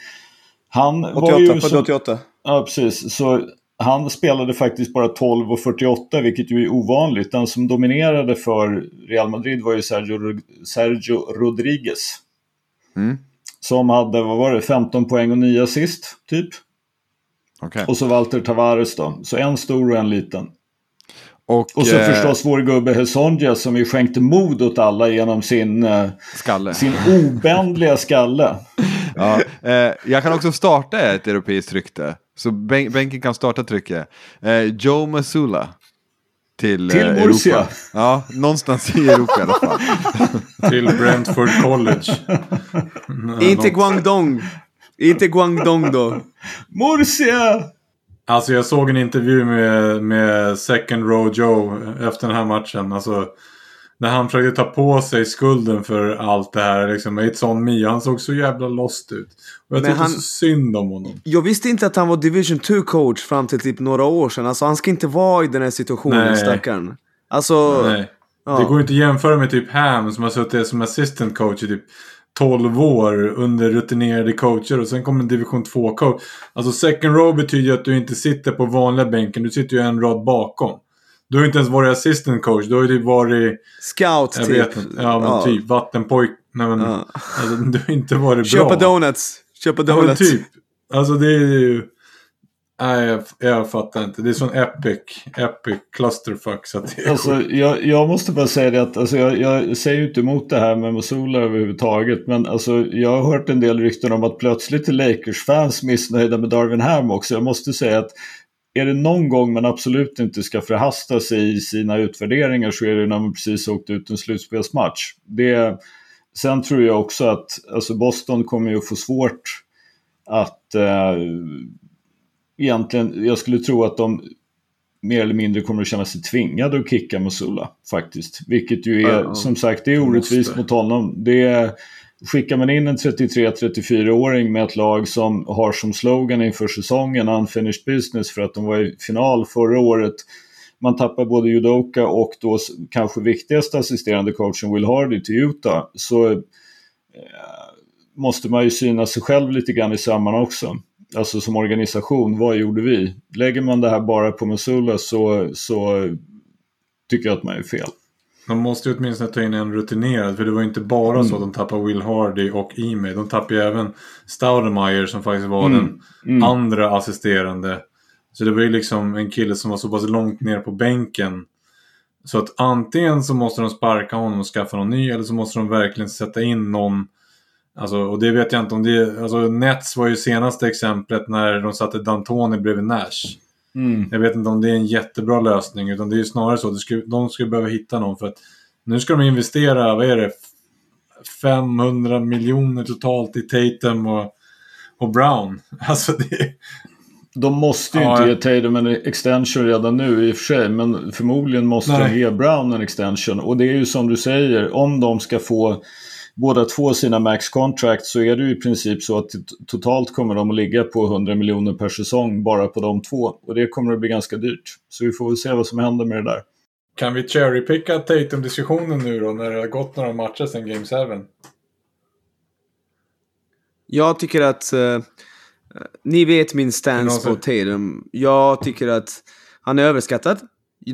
han 88, var ju... Som, 88. Ja, precis. Så han spelade faktiskt bara 12 och 48, vilket ju är ovanligt. Den som dominerade för Real Madrid var ju Sergio, Sergio Rodriguez. Mm. Som hade, vad var det, 15 poäng och 9 assist, typ. Okay. Och så Walter Tavares då. Så en stor och en liten. Och, och så eh, förstås vår gubbe Hesonja som ju skänkte mod åt alla genom sin, eh, skalle. sin obändliga skalle. ja, eh, jag kan också starta ett europeiskt rykte. Så bän bänken kan starta trycket. Eh, Joe Masula. Till, till eh, Murcia. Europa. Ja, någonstans i Europa i alla fall. till Brentford College. Inte Guangdong. Inte Guangdong då. Murcia! Alltså jag såg en intervju med, med Second Row Joe efter den här matchen. Alltså, när han försökte ta på sig skulden för allt det här. Liksom, ett sånt Mio. Han såg så jävla lost ut. Och jag tyckte han... så synd om honom. Jag visste inte att han var Division 2 coach fram till typ några år sedan. Alltså han ska inte vara i den här situationen, stackaren. Alltså... Nej. Ja. Det går inte att jämföra med typ Ham som har suttit som assistant coach i typ 12 år under rutinerade coacher och sen kommer en division 2-coach. Alltså second row betyder ju att du inte sitter på vanliga bänken, du sitter ju en rad bakom. Du har inte ens varit assistant coach, du har ju typ varit... Scout jag typ. Vet. Ja, men ja. typ vattenpojk. Nej, men, ja. alltså, du har inte varit bra. Köpa donuts. Köpa donuts. Ja, typ. Alltså det är ju... Nej, jag, jag, fattar inte. Det är sån epic, epic clusterfuck. Så att alltså, jag, jag, måste bara säga det att alltså, jag, jag säger ju inte emot det här med Mosula överhuvudtaget. Men alltså, jag har hört en del rykten om att plötsligt är Lakers-fans missnöjda med Darwin Ham också. Jag måste säga att är det någon gång man absolut inte ska förhasta sig i sina utvärderingar så är det när man precis åkt ut en slutspelsmatch. Det, sen tror jag också att alltså Boston kommer ju få svårt att eh, egentligen, jag skulle tro att de mer eller mindre kommer att känna sig tvingad att kicka Musula faktiskt. Vilket ju är, Ja, som sagt, det är orättvist mot honom. Det är, skickar man in en 33-34-åring med ett lag som har som slogan inför säsongen unfinished business för att de var i final förra året. Man tappar både Judoka och då kanske viktigaste assisterande coachen Will Hardy till Utah. Så eh, måste man ju syna sig själv lite grann i sömmarna också. Alltså som organisation, vad gjorde vi? Lägger man det här bara på Missoula så, så tycker jag att man är fel. De måste ju åtminstone ta in en rutinerad. För det var ju inte bara så Mm. att de tappade Will Hardy och Ime. De tappade ju även Staudemeyer som faktiskt var Mm. den Mm. andra assisterande. Så det var ju liksom en kille som var så pass långt ner på bänken. Så att antingen så måste de sparka honom och skaffa någon ny eller så måste de verkligen sätta in någon. Alltså, och det vet jag inte om det Alltså Nets var ju senaste exemplet när de satte D'Antoni bredvid Nash. Mm. Jag vet inte om det är en jättebra lösning utan det är ju snarare så att det skulle, de skulle behöva hitta någon för att nu ska de investera, vad är det, 500 miljoner totalt i Tatum och, och Brown. Alltså det De måste ju Ja, inte ge Tatum en extension redan nu i och för sig, men förmodligen måste Nej. de ge Brown en extension. Och det är ju som du säger, om de ska få båda två sina max contract så är det ju i princip så att totalt kommer de att ligga på 100 miljoner per säsong bara på de två. Och det kommer att bli ganska dyrt. Så vi får väl se vad som händer med det där. Kan vi cherrypicka Tatum-diskussionen nu då när det har gått några matcher sedan Game 7? Jag tycker att... eh, ni vet min stance på Tatum. Jag tycker att han är överskattad.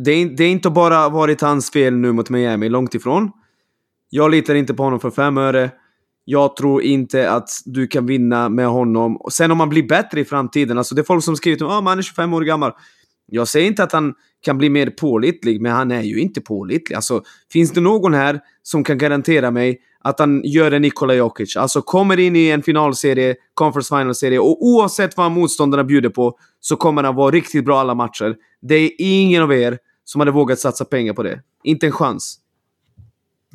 Det är, det är inte bara varit hans fel nu mot Miami, långt ifrån. Jag litar inte på honom för fem öre. Jag tror inte att du kan vinna med honom. Och sen om han blir bättre i framtiden, alltså det är folk som skriver att oh, han är 25 år gammal. Jag säger inte att han kan bli mer pålitlig, men han är ju inte pålitlig. Alltså, finns det någon här som kan garantera mig att han gör en Nikola Jokic? Alltså kommer in i en finalserie, conference final-serie och oavsett vad motståndarna bjuder på så kommer han vara riktigt bra alla matcher. Det är ingen av er som hade vågat satsa pengar på det. Inte en chans.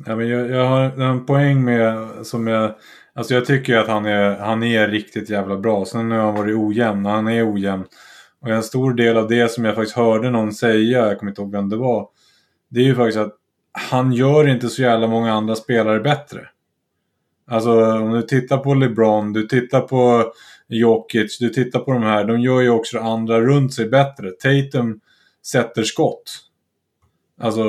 Ja, men jag, jag har en poäng med som jag... Alltså jag tycker att han är, han är riktigt jävla bra. Sen har han varit ojämn han är ojämn. Och en stor del av det som jag faktiskt hörde någon säga, jag kommer inte ihåg vem det var. Det är ju faktiskt att han gör inte så jävla många andra spelare bättre. Alltså om du tittar på LeBron, du tittar på Jokic, du tittar på de här. De gör ju också andra runt sig bättre. Tatum sätter skott. Alltså...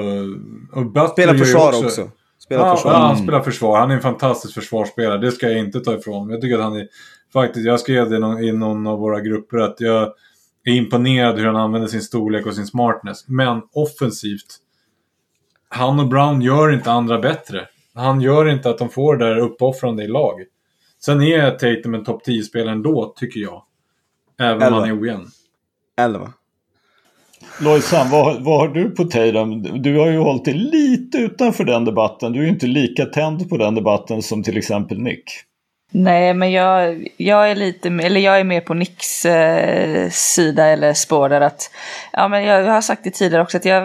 Och Butler Spela gör ju försvar också. Spela Ja, försvar. ja, han spelar försvar. Han är en fantastisk försvarsspelare. Det ska jag inte ta ifrån. Jag tycker att han är... Faktiskt, jag skrev det i någon, i någon av våra grupper att jag är imponerad hur han använder sin storlek och sin smartness. Men offensivt. Han och Brown gör inte andra bättre. Han gör inte att de får det där uppoffrande i lag. Sen är Tatum en topp 10-spelare ändå, tycker jag. Även om han är ojämn. 11. Lojsan, vad, vad har du på Tatum? Du har ju hållit dig lite utanför den debatten. Du är ju inte lika tänd på den debatten som till exempel Nick. Nej, men jag, jag är lite eller jag är mer på Nicks eh, sida eller spår där att, ja men jag, jag har sagt det tidigare också att jag,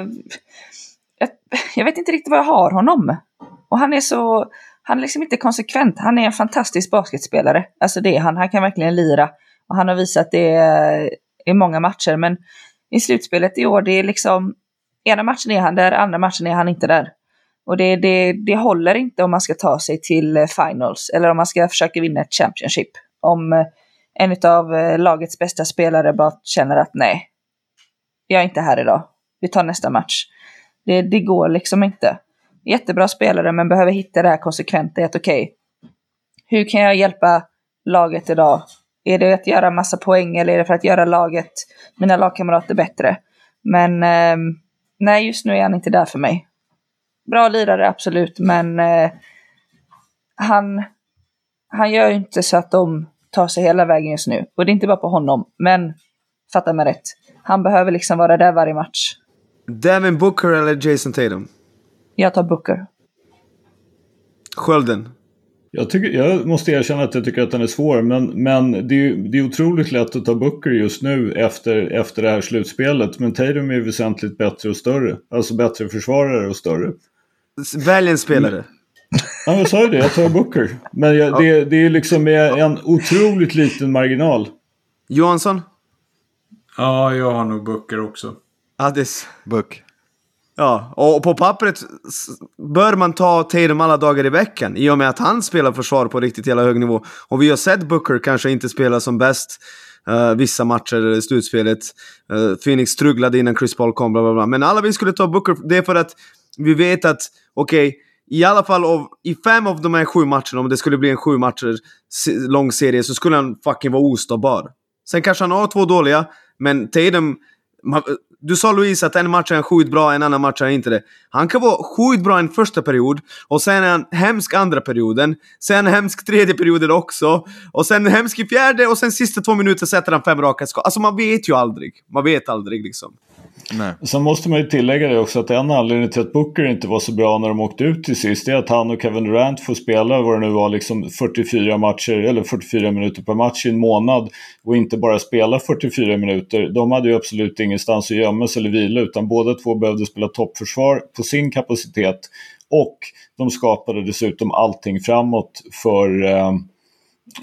jag, jag vet inte riktigt vad jag har honom. Och han är så, han är liksom inte konsekvent. Han är en fantastisk basketspelare. Alltså det är han, han kan verkligen lira. Och han har visat det i många matcher, men i slutspelet i år, det är liksom, ena matchen är han där, andra matchen är han inte där. Och det, det, det håller inte om man ska ta sig till eh, finals eller om man ska försöka vinna ett Championship. Om eh, en av eh, lagets bästa spelare bara känner att nej, jag är inte här idag. Vi tar nästa match. Det, det går liksom inte. Jättebra spelare men behöver hitta det här konsekventa i att okej, okay, hur kan jag hjälpa laget idag? Är det att göra massa poäng eller är det för att göra laget, mina lagkamrater bättre? Men eh, nej, just nu är han inte där för mig. Bra lirare, absolut, men eh, han, han gör ju inte så att de tar sig hela vägen just nu. Och det är inte bara på honom, men fatta mig rätt. Han behöver liksom vara där varje match. Devin Booker eller Jason Tatum? Jag tar Booker. Skölden? Jag, tycker, jag måste erkänna att jag tycker att den är svår, men, men det, är, det är otroligt lätt att ta Booker just nu efter, efter det här slutspelet. Men Tatum är väsentligt bättre och större. Alltså bättre försvarare och större. Välj en spelare. Ja, jag sa ju det. Jag tar Booker. Men jag, det, det är liksom med en otroligt liten marginal. Johansson? Ja, jag har nog Booker också. Addis. Book. Ja, och på pappret bör man ta Tatum alla dagar i veckan i och med att han spelar försvar på riktigt jävla hög nivå. Och vi har sett Booker kanske inte spela som bäst uh, vissa matcher i slutspelet. Uh, Phoenix strugglade innan Chris Paul kom, bla bla bla. Men alla vi skulle ta Booker, det är för att vi vet att, okej, i alla fall av, i fem av de här sju matcherna, om det skulle bli en sju matcher lång serie, så skulle han fucking vara ostoppbar. Sen kanske han har två dåliga, men Tatum, man, du sa Louise att en match är han skitbra, en annan match är han inte det. Han kan vara skitbra en första period, och sen är han hemsk andra perioden, sen hemsk tredje perioden också, och sen hemsk i fjärde, och sen sista två minuter sätter han fem raka skott. Alltså man vet ju aldrig. Man vet aldrig liksom. Nej. Sen måste man ju tillägga det också att en anledning till att Booker inte var så bra när de åkte ut till sist är att han och Kevin Durant får spela vad det nu var liksom 44 matcher eller 44 minuter per match i en månad och inte bara spela 44 minuter. De hade ju absolut ingenstans att gömma sig eller vila utan båda två behövde spela toppförsvar på sin kapacitet och de skapade dessutom allting framåt för eh,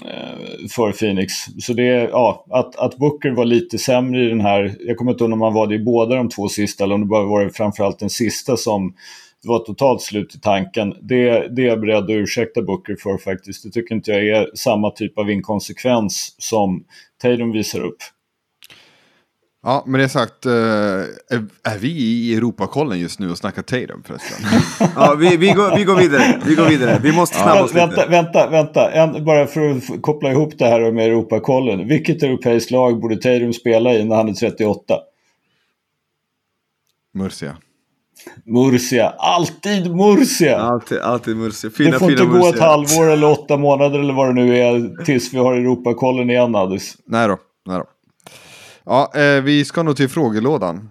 Eh, för Phoenix. Så det ja, att, att Booker var lite sämre i den här, jag kommer inte ihåg om han var det i båda de två sista eller om det bara var framförallt den sista som det var totalt slut i tanken. Det, det är jag beredd att ursäkta Booker för faktiskt. Det tycker inte jag är samma typ av inkonsekvens som Tatum visar upp. Ja, med det sagt, eh, är, är vi i Europakollen just nu och snackar Tatum förresten? Ja, vi, vi, går, vi går vidare. Vi går vidare. Vi måste snabba oss vänta, lite. vänta, vänta. En, bara för att koppla ihop det här med Europakollen. Vilket europeiskt lag borde Tatum spela i när han är 38? Murcia. Murcia. Alltid Murcia! Alltid, alltid Murcia. Fina, det får fina inte gå ett Murcia. halvår eller åtta månader eller vad det nu är tills vi har Europakollen igen Addis. Nej då. Nej då. Ja, eh, vi ska nog till frågelådan.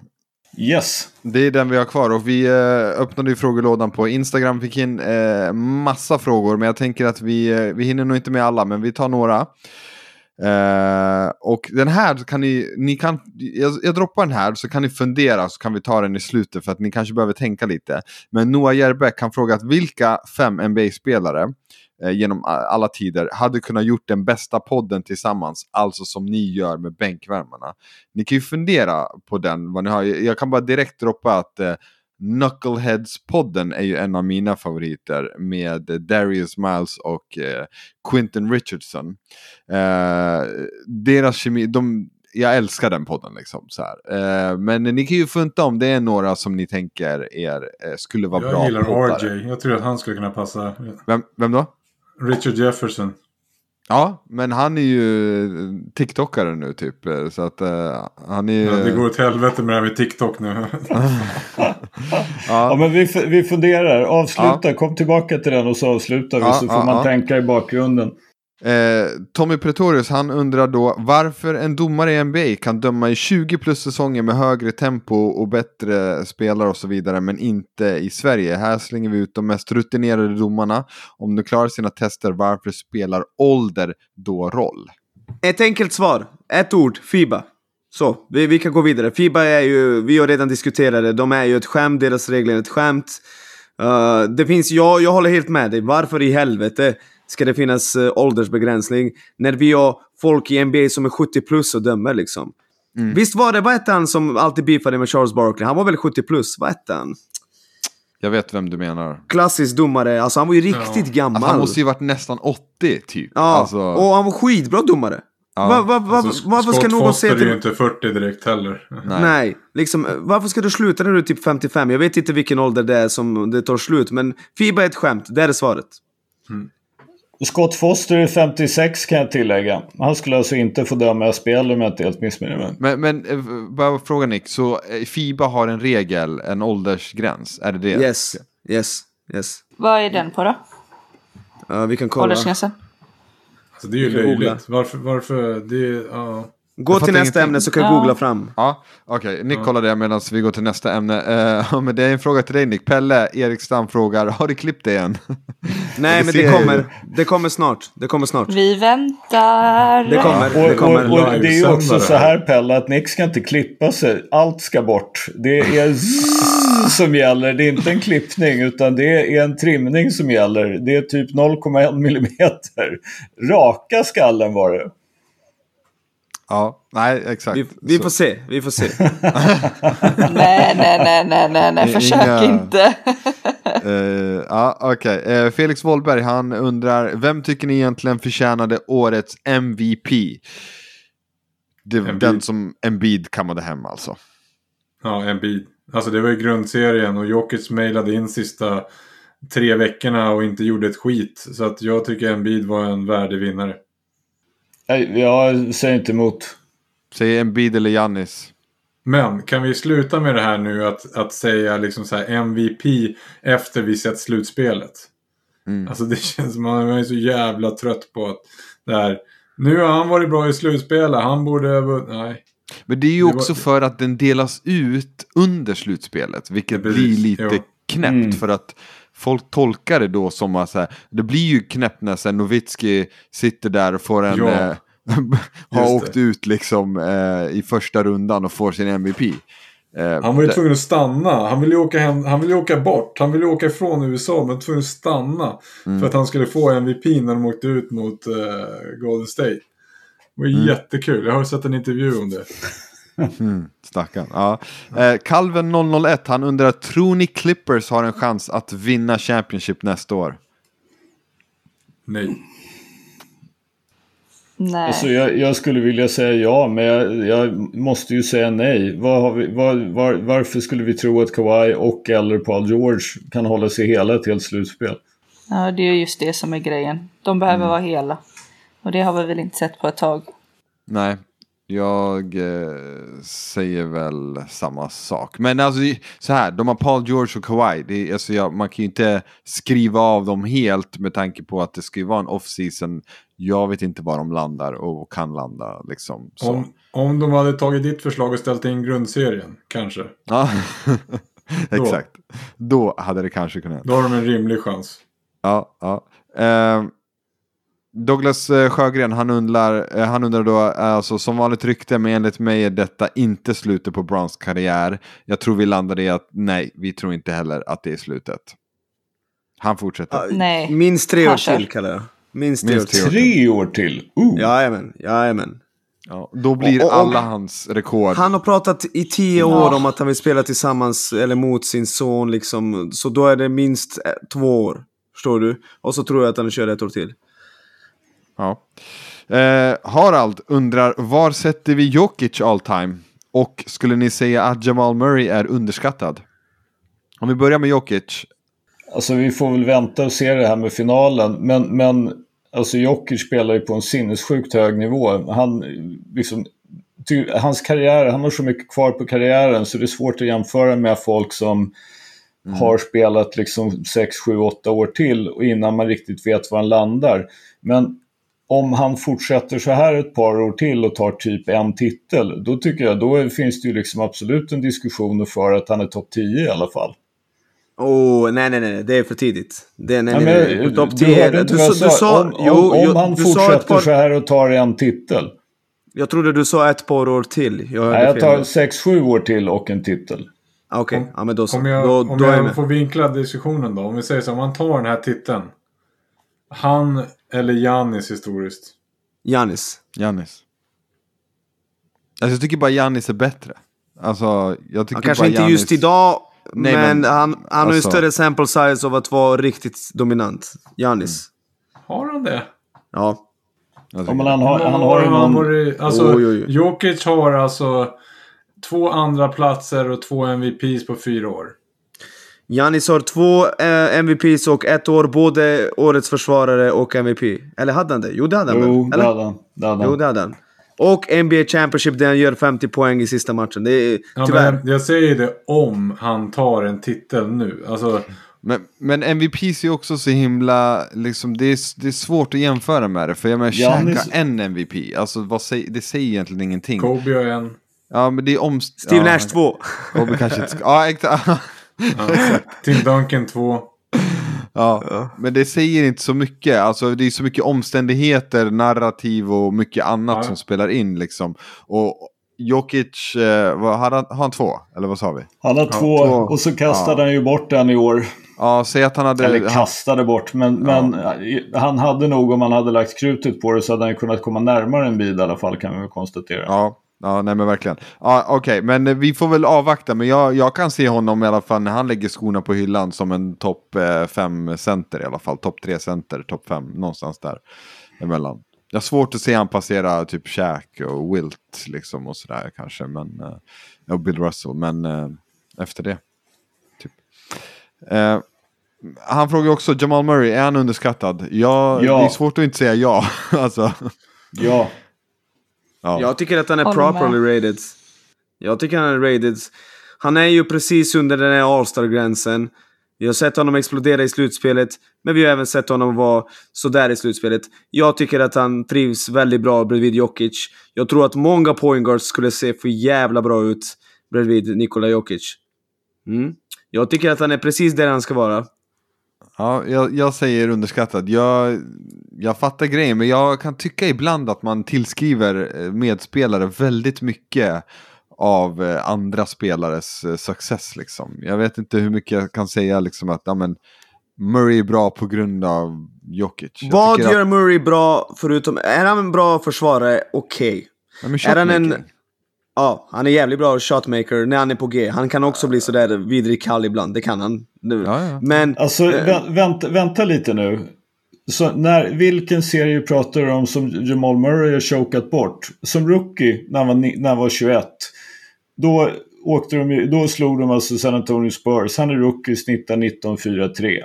Yes. Det är den vi har kvar och vi eh, öppnade ju frågelådan på Instagram, fick in eh, massa frågor men jag tänker att vi, eh, vi hinner nog inte med alla men vi tar några. Eh, och den här kan ni, ni kan, jag, jag droppar den här så kan ni fundera så kan vi ta den i slutet för att ni kanske behöver tänka lite. Men Noah Järbeck kan fråga att vilka fem NBA-spelare genom a- alla tider hade kunnat gjort den bästa podden tillsammans, alltså som ni gör med bänkvärmarna. Ni kan ju fundera på den, vad ni har. Jag kan bara direkt droppa att eh, Knuckleheads-podden är ju en av mina favoriter med Darius Miles och eh, Quinton Richardson. Eh, deras kemi, de, jag älskar den podden liksom. Så. Eh, men ni kan ju funta om det är några som ni tänker er eh, skulle vara bra Jag gillar poddare. RJ. Jag tror att han skulle kunna passa. Vem, vem då? Richard Jefferson. Ja, men han är ju TikTokare nu typ. Så att eh, han är ju... Ja, det går åt helvete med det här med TikTok nu. Ja, men vi, vi funderar. Avsluta. Kom tillbaka till den och så avslutar vi Ja, så får ja, man ja. tänka i bakgrunden. Eh, Tommy Pretorius han undrar då varför en domare i NBA kan döma i 20 plus säsonger med högre tempo och bättre spelare och så vidare men inte i Sverige. Här slänger vi ut de mest rutinerade domarna. Om de klarar sina tester varför spelar ålder då roll? Ett enkelt svar. Ett ord. Fiba. Så, vi, vi kan gå vidare. Fiba är ju, vi har redan diskuterat det, de är ju ett skämt, deras regler är ett skämt. Uh, det finns, jag, jag håller helt med dig. Varför i helvete ska det finnas uh, åldersbegränsning när vi har folk i NBA som är 70 plus och dömer liksom? Visst var det, vad hette han som alltid beefade med Charles Barkley? Han var väl 70 plus? Vad hette han? Jag vet vem du menar. Klassisk domare, alltså han var ju riktigt gammal. Alltså, han måste ju varit nästan 80 typ. Ja, Alltså, och han var skitbra domare. Ja. Va, va, va, Alltså, varför ska Scott någon Foster se är ju till... inte 40 direkt heller. nej. Nej, liksom, varför ska du sluta när du är typ 55? Jag vet inte vilken ålder det är som det tar slut, men Fiba är ett skämt. Det är svaret. Scott Foster är 56 kan jag tillägga. Han skulle alltså inte få döma spel om jag inte helt missminner mig. Men, men eh, bara fråga Nick, så eh, Fiba har en regel, en åldersgräns? Är det det? Yes, yes, yes. Vad är den på då? Ja, vi kan kolla. Åldersgränsen? Alltså, det är ju löjligt. Varför? varför det är, ja. Gå till nästa ingenting. ämne så kan jag Ja. googla fram. Ja, okej. Nick kollar det medan vi går till nästa ämne. Eh, men det är en fråga till dig Nick. Pelle Erikstam frågar, har du klippt det än? Nej, men det kommer. Det kommer snart. Det kommer snart. Vi väntar. Det kommer. Och, Det kommer. och, och det är ju också så här Pelle att Nick ska inte klippa sig. Allt ska bort. Det är zzz som gäller. Det är inte en klippning utan det är en trimning som gäller. Det är typ 0,1 millimeter. Raka skallen var det. Ja, nej exakt. Vi, vi får se, vi får se. Nej, nej, nej, nej, nej, nej, försök inga- inte. Eh, ja, okej. Eh, Felix Wollberg, han undrar, vem tycker ni egentligen förtjänade årets MVP? Det, Embiid. den som Embiid kammade hem alltså. Ja, en bit. Alltså det var ju grundserien och Jokic mejlade in sista tre veckorna och inte gjorde ett skit. Så att jag tycker Embiid var en värdig vinnare. Nej, Jag säger inte emot. Säg Embiid eller Giannis. Men kan vi sluta med det här nu att, att säga liksom så här MVP efter vi sett slutspelet? Mm. Alltså det känns som man är så jävla trött på att det här. Nu har han varit bra i slutspelet, han borde ha. Nej. Men det är ju Det var- också för att den delas ut under slutspelet. Vilket Ja, blir lite Jo. knäppt. Mm. För att folk tolkar det då som att så här, det blir ju knäppt när Nowitzki sitter där och får en... Ja. Eh, har åkt det. ut liksom eh, i första rundan och får sin MVP. Eh, Han var ju det- tvungen att stanna. Han ville ju åka, hem, han ville åka bort. Han ville åka ifrån USA men tvungen att stanna. Mm. För att han skulle få MVP när de åkte ut mot eh, Golden State. Det var Mm. jättekul. Jag har sett en intervju om det. Mm, stackarn. Ja. Eh, Calven 001, han undrar, tror ni Clippers har en chans att vinna Championship nästa år? Nej. Nej. Alltså jag, jag skulle vilja säga ja, men jag, jag måste ju säga nej. Vad har vi, vad, var, varför skulle vi tro att Kawhi och eller Paul George kan hålla sig hela ett helt slutspel? Ja, det är just det som är grejen. De behöver vara hela. Och det har vi väl inte sett på ett tag. Nej, jag eh, säger väl samma sak. Men alltså så här, de har Paul George och Kawhi. Det är, alltså, jag, man kan ju inte skriva av dem helt med tanke på att det ska ju vara en off-season. Jag vet inte var de landar och kan landa liksom. Så. Om, om de hade tagit ditt förslag och ställt in grundserien, kanske. Ja, exakt. Då hade det kanske kunnat. Då har de en rimlig chans. Ja, ja. Eh, Douglas eh, Sjögren, han undrar, eh, han undrar då, alltså som vanligt rykte, men enligt mig är detta inte slutet på Browns karriär. Jag tror vi landade i att nej, vi tror inte heller att det är slutet. Han fortsätter. Nej. Minst tre år till kallar jag. Minst tre Minst år tre till. år. Tre år till! Uh. Jajamän, jajamän. Ja, då blir Och- och- alla hans rekord. Han har pratat i tio år om att han vill spela tillsammans eller mot sin son liksom. Så då är det minst eh, två år. Förstår du? Och så tror jag att han kör ett år till. Ja. Eh, Harald undrar, var sätter vi Jokic all time? Och skulle ni säga att Jamal Murray är underskattad? Om vi börjar med Jokic. Alltså vi får väl vänta och se det här med finalen. Men, men alltså Jokic spelar ju på en sinnessjukt hög nivå. Han, liksom, ty, hans karriär, han har så mycket kvar på karriären så det är svårt att jämföra med folk som har spelat liksom 6, 7, 8 år till och innan man riktigt vet var han landar. Men om han fortsätter så här ett par år till och tar typ en titel, då tycker jag då finns det ju liksom absolut en diskussion för att han är topp 10 i alla fall. Åh, nej, nej, nej, det är för tidigt. Det, nej, Ja, nej, nej. Topp du 10. hörde inte vad jag sa- sa. om, jo, om, jo, om han du fortsätter par, så här och tar en titel. Jag trodde du sa ett par år till. Jag Nej, jag tar 6-7 år till och en titel. Ah, Okej, ja men då så. Om jag, då, om då är jag jag får vinkla diskussionen då. Om vi säger så, om man tar den här titeln. Han eller Janis historiskt. Janis. Giannis. Alltså jag tycker bara Giannis är bättre. Alltså jag tycker Han kanske bara inte Giannis... just idag, Nej, men, men, han, han har ju alltså- större sample size av att vara riktigt dominant. Janis. Har han det? Ja. Ja, men han har, han har han någon... varit, alltså, Oj, oj, oj. Jokic har alltså två andra platser och två MVPs på fyra år. Janis har två eh, MVPs och ett år både årets försvarare och MVP. Eller hade han det? Jo, det hade han Jo, det hade han. Det hade Jo, han. det hade han. Och NBA Championship där han gör 50 poäng i sista matchen. Det är Ja, tyvärr. jag säger det om han tar en titel nu. Alltså, Men, men MVPs är också så himla, liksom, det, är, det är svårt att jämföra med det. För jag menar, Giannis- käka en MVP, alltså vad säger, det säger egentligen ingenting. Kobe har en. Ja, men det är om... Steve ja, Nash 2. Kobe kanske inte ska... Ja, exakt. Ja. Tim Duncan två. ja. Men det säger inte så mycket. Alltså, det är så mycket omständigheter, narrativ och mycket annat Ja. som spelar in. Liksom. Och Jokic, eh, vad, hade han, har han två? Eller vad sa vi? Han har två två. och så kastade Ja. han ju bort den i år. Ja, säg att han hade... Eller kastade bort, men, men eh, han hade nog om han hade lagt krutet på det så hade han kunnat komma närmare en bid i alla fall kan vi konstatera. Ja, ja nej men verkligen. Ja, Okej, men eh, vi får väl avvakta. Men jag, jag kan se honom i alla fall när han lägger skorna på hyllan som en topp 5 center i alla fall. Topp 3 center, topp 5, någonstans där emellan. Jag har svårt att se han passera typ Shaq och Wilt liksom och sådär kanske. Men, eh, och Bill Russell, men eh, efter det. Typ. Eh, han frågar också Jamal Murray, är han underskattad? Ja, Ja. det är svårt att inte säga ja. alltså, Ja, ja. Jag tycker att han är Håller med. properly rated. Jag tycker han är rated. Han är ju precis under den här All-star-gränsen. Vi har sett honom explodera i slutspelet, men vi har även sett honom vara sådär i slutspelet. Jag tycker att han trivs väldigt bra bredvid Jokic. Jag tror att många point guards skulle se för jävla bra ut bredvid Nikola Jokic. Mm. Jag tycker att han är precis där han ska vara. Ja, jag, jag säger underskattad. Jag, jag fattar grejen, men jag kan tycka ibland att man tillskriver eh, medspelare väldigt mycket av eh, andra spelares eh, success. Liksom. Jag vet inte hur mycket jag kan säga liksom, att ja, men, Murray är bra på grund av Jokic. Jag Vad gör att- Murray bra förutom... Är han en bra försvarare? Okej. Ja, men Är han en... Ja, han är jävligt bra shotmaker när han är på G. Han kan också bli sådär vidrig kall ibland, det kan han. Nu. Ja, ja. Men... alltså Eh. vä vänta, vänta lite nu. Så när, vilken serie pratar du om som Jamal Murray har chokat bort? Som rookie när han var, när han var 21. Då, åkte de, då slog de alltså San Antonio Spurs. Han är rookie, snittar 19-4-3.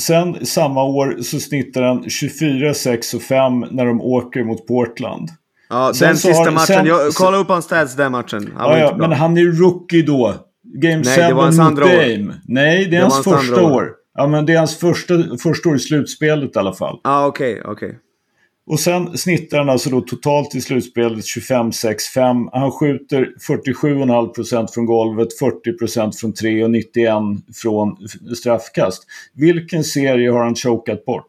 Sen samma år så snittar han 24, 6 och 5 när de åker mot Portland. Ja, Sen den sista har- matchen. sen- jag, kolla upp hans stats den matchen. Han Ja, ja, men han är rookie då. Game Nej, det 7 var hans mot. Dame. Nej, det är Det hans hans första år. år. Ja, men det är hans första, första år i slutspelet i alla fall. Ja, okej, okej. Och sen snittar han alltså då totalt i slutspelet 25-6-5. Han skjuter 47,5% från golvet, 40% från tre och 91% från straffkast. Vilken serie har han chokat bort?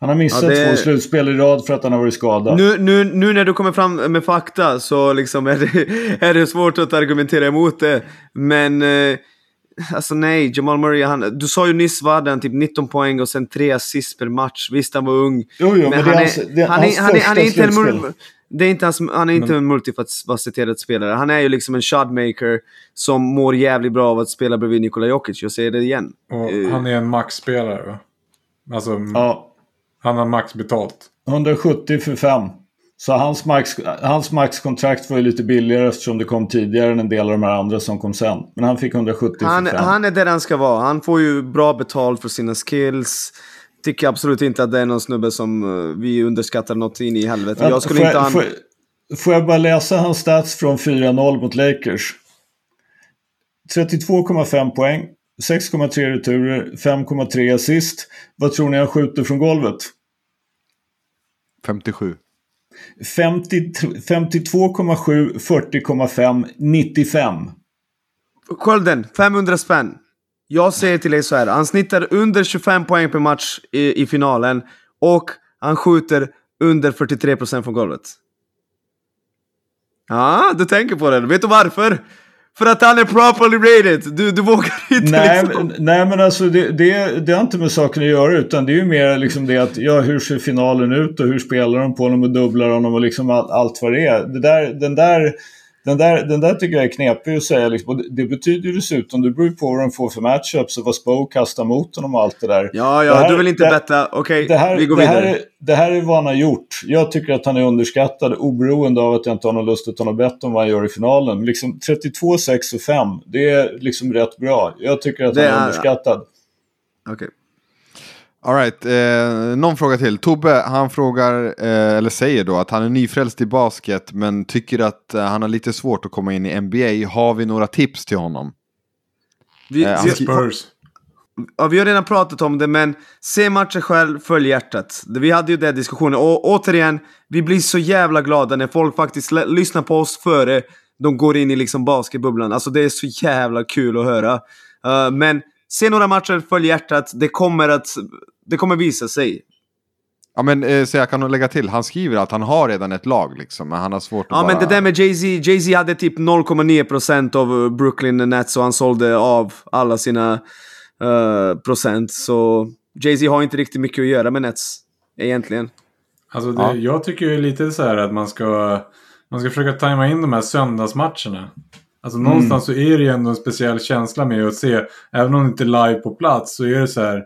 Han har missat Ja, det- två slutspel i rad för att han har varit skadad. Nu, nu, nu när du kommer fram med fakta så liksom är det, är det svårt att argumentera emot det. Men... Eh, alltså nej, Jamal Murray, han, du sa ju nyss vad han? Typ 19 poäng och sen 3 assist per match. Visst, han var ung. Jo, jo, men, är han hans, är han hans är, han är, han är inte en det är inte hans, han är inte en multifacetterad spelare. Han är ju liksom en shotmaker som mår jävligt bra av att spela bredvid Nikola Jokic. Jag säger det igen. Och Eh, han är en maxspelare va? Alltså, Ja, han har max betalt. 170 för 5. Så hans, max, hans maxkontrakt var ju lite billigare eftersom det kom tidigare än en del av de här andra som kom sen. Men han fick 170 Han, för 5. han är där han ska vara. Han får ju bra betalt för sina skills. Tycker absolut inte att det är någon snubbe som eh, vi underskattar något in i helvete. Jag skulle får, inte... jag, får, får jag bara läsa hans stats från 4-0 mot Lakers? 32,5 poäng, 6,3 returer, 5,3 assist. Vad tror ni han skjuter från golvet? 57. 50, 52,7, 40,5, 95. Skölden, 500 spänn. Jag säger till dig så här. Han snittar under 25 poäng per match i, i finalen. Och han skjuter under 43% från golvet. Ja, du tänker på det. Vet du varför? För att han är properly rated. Du, du vågar inte Nej, liksom... nej men alltså det, det, det har inte med saken att göra utan det är ju mer liksom det att ja, hur ser finalen ut och hur spelar de på honom och dubblar honom och liksom all, allt vad det är. Det där, den, där, den, där, den där tycker jag är knepig att säga. Liksom. Det, det betyder ju dessutom, det beror ju på vad de får för matchups och vad Spo kastar mot honom och allt det där. Ja, ja, här- du vill inte det- betta. Okej, Det här, vi går det, vidare. här är, det här är vad han har gjort. Jag tycker att han är underskattad oberoende av att jag inte har någon lust att ta något bett om vad han gör i finalen. Liksom 32, 6 och 5, det är liksom rätt bra. Jag tycker att Det han är är- underskattad. Okej. Alright, eh, någon fråga till. Tobbe, han frågar, eh, eller säger då att han är nyfrälst i basket men tycker att eh, han har lite svårt att komma in i NBA. Har vi några tips till honom? Vi, Eh, vi, han Spurs. ja, vi har redan pratat om det, men se matchen själv, följ hjärtat. Vi hade ju den diskussionen. Och återigen, vi blir så jävla glada när folk faktiskt lyssnar på oss före de går in i liksom basketbubblan. Alltså det är så jävla kul att höra. Eh, men se några matcher, följ hjärtat. Det kommer att... Det kommer visa sig. Ja men eh, så jag kan nog lägga till, han skriver att han har redan ett lag liksom, men han har svårt att Ja bara... men det där med Jay-Z, Jay-Z hade typ 0,9% av eh, Brooklyn Nets och han sålde av alla sina eh, procent. Så Jay-Z har inte riktigt mycket att göra med Nets, egentligen. Alltså det, Ja. jag tycker ju lite så här att man ska, man ska försöka tajma in de här söndagsmatcherna. Alltså någonstans så är det ju ändå en speciell känsla med att se, även om det inte är live på plats, så är det så här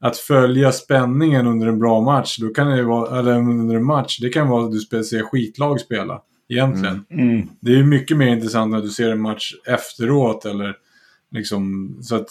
att följa spänningen under en bra match, då kan det vara, eller under en match, det kan vara att du ser skitlag spela. Egentligen. Mm. Det är ju mycket mer intressant när du ser en match efteråt eller liksom så att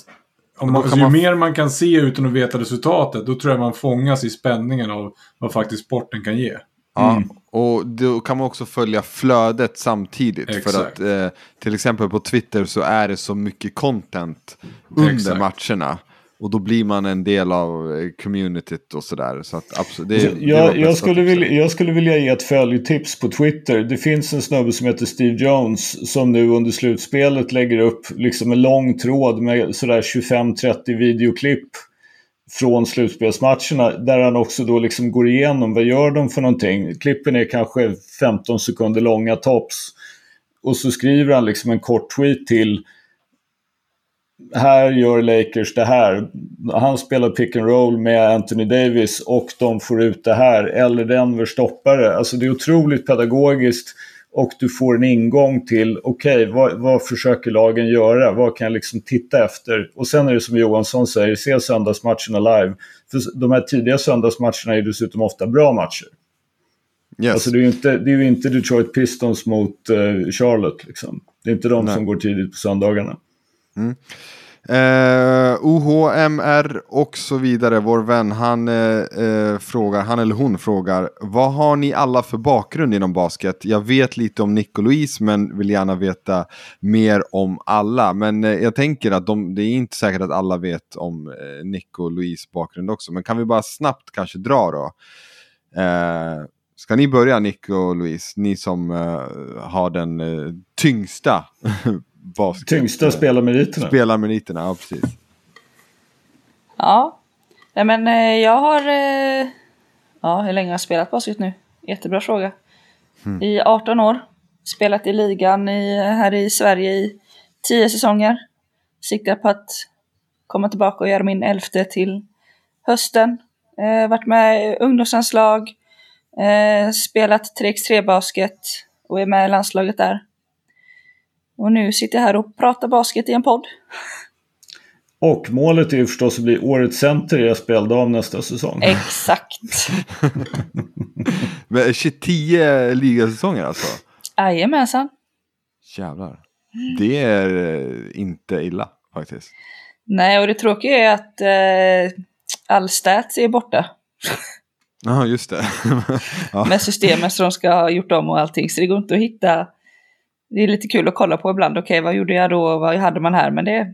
om man, kan så ju man- mer man kan se utan att veta resultatet, då tror jag man fångas i spänningen av vad faktiskt sporten kan ge. Ja, Mm. och då kan man också följa flödet samtidigt. För Exakt. att eh, till exempel på Twitter så är det så mycket content under Exakt. matcherna. Och då blir man en del av eh, communityt och sådär. Så att absolut, det, det var jag, jag, skulle vilja, jag skulle vilja ge ett följetips på Twitter. Det finns en snubbe som heter Steve Jones som nu under slutspelet lägger upp liksom en lång tråd med sådär 25-30 videoklipp från slutspelsmatcherna där han också då liksom går igenom vad gör de för någonting. Klippen är kanske 15 sekunder långa tops. Och så skriver han liksom en kort tweet till här gör Lakers det här. Han spelar pick and roll med Anthony Davis och de får ut det här. Eller Denver stoppar det. Alltså det är otroligt pedagogiskt och du får en ingång till okej, vad, vad försöker lagen göra? Vad kan jag liksom titta efter? Och sen är det som Johansson säger, se söndagsmatcherna live. För de här tidiga söndagsmatcherna är dessutom ofta bra matcher. Yes. Alltså det är ju inte, det är inte Detroit Pistons mot eh, Charlotte. Liksom. Det är inte de Nej. som går tidigt på söndagarna. Eh, OHMR och så vidare, vår vän, han eh, eh, frågar, han eller hon frågar, vad har ni alla för bakgrund inom basket? Jag vet lite om Nick och Louise, men vill gärna veta mer om alla. Men eh, jag tänker att de, det är inte säkert att alla vet om eh, Nick och Louise bakgrund också. Men kan vi bara snabbt kanske dra då? Eh, ska ni börja Nick och Louise? Ni som eh, har den eh, tyngsta basket... Tyngsta spelarmeriterna. Spelarmeriterna, ja precis. Ja. Nej men eh, jag har... Eh, ja, hur länge har jag spelat basket nu? Jättebra fråga. I 18 år. Spelat i ligan i, här i Sverige i 10 säsonger. Siktar på att komma tillbaka och göra min elfte till hösten. Eh, varit med i ungdomslandslag. Eh, spelat 3x3 basket och är med i landslaget där. Och nu sitter jag här och pratar basket i en podd. Och målet är ju förstås att bli årets center i SPL-dam nästa säsong. Exakt. Men 10 ligasäsonger alltså? Jajamensan. Jävlar. Det är eh, inte illa faktiskt. Nej, och det tråkiga är att eh, all stats är borta Ja, just det. ja. med systemet som de ska ha gjort om och allting. Så det går inte att hitta. Det är lite kul att kolla på ibland. Okej, vad gjorde jag då? Vad hade man här? Men det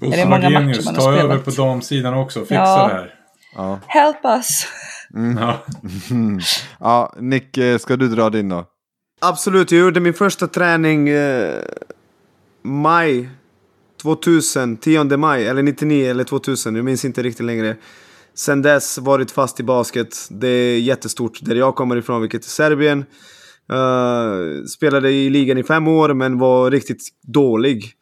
Bosse det många Hagenius, matcher man har ta spelat? över på damsidan också. Fixa Ja. det här. Ja. help us! Ja. ja, Nick, eh, ska du dra din då? Absolut, jag gjorde min första träning eh, maj 2000, 10 maj, eller 99 eller 2000, jag minns inte riktigt längre. Sen dess varit fast i basket. Det är jättestort där jag kommer ifrån, vilket är Serbien. Eh, spelade i ligan i fem år, men var riktigt dålig.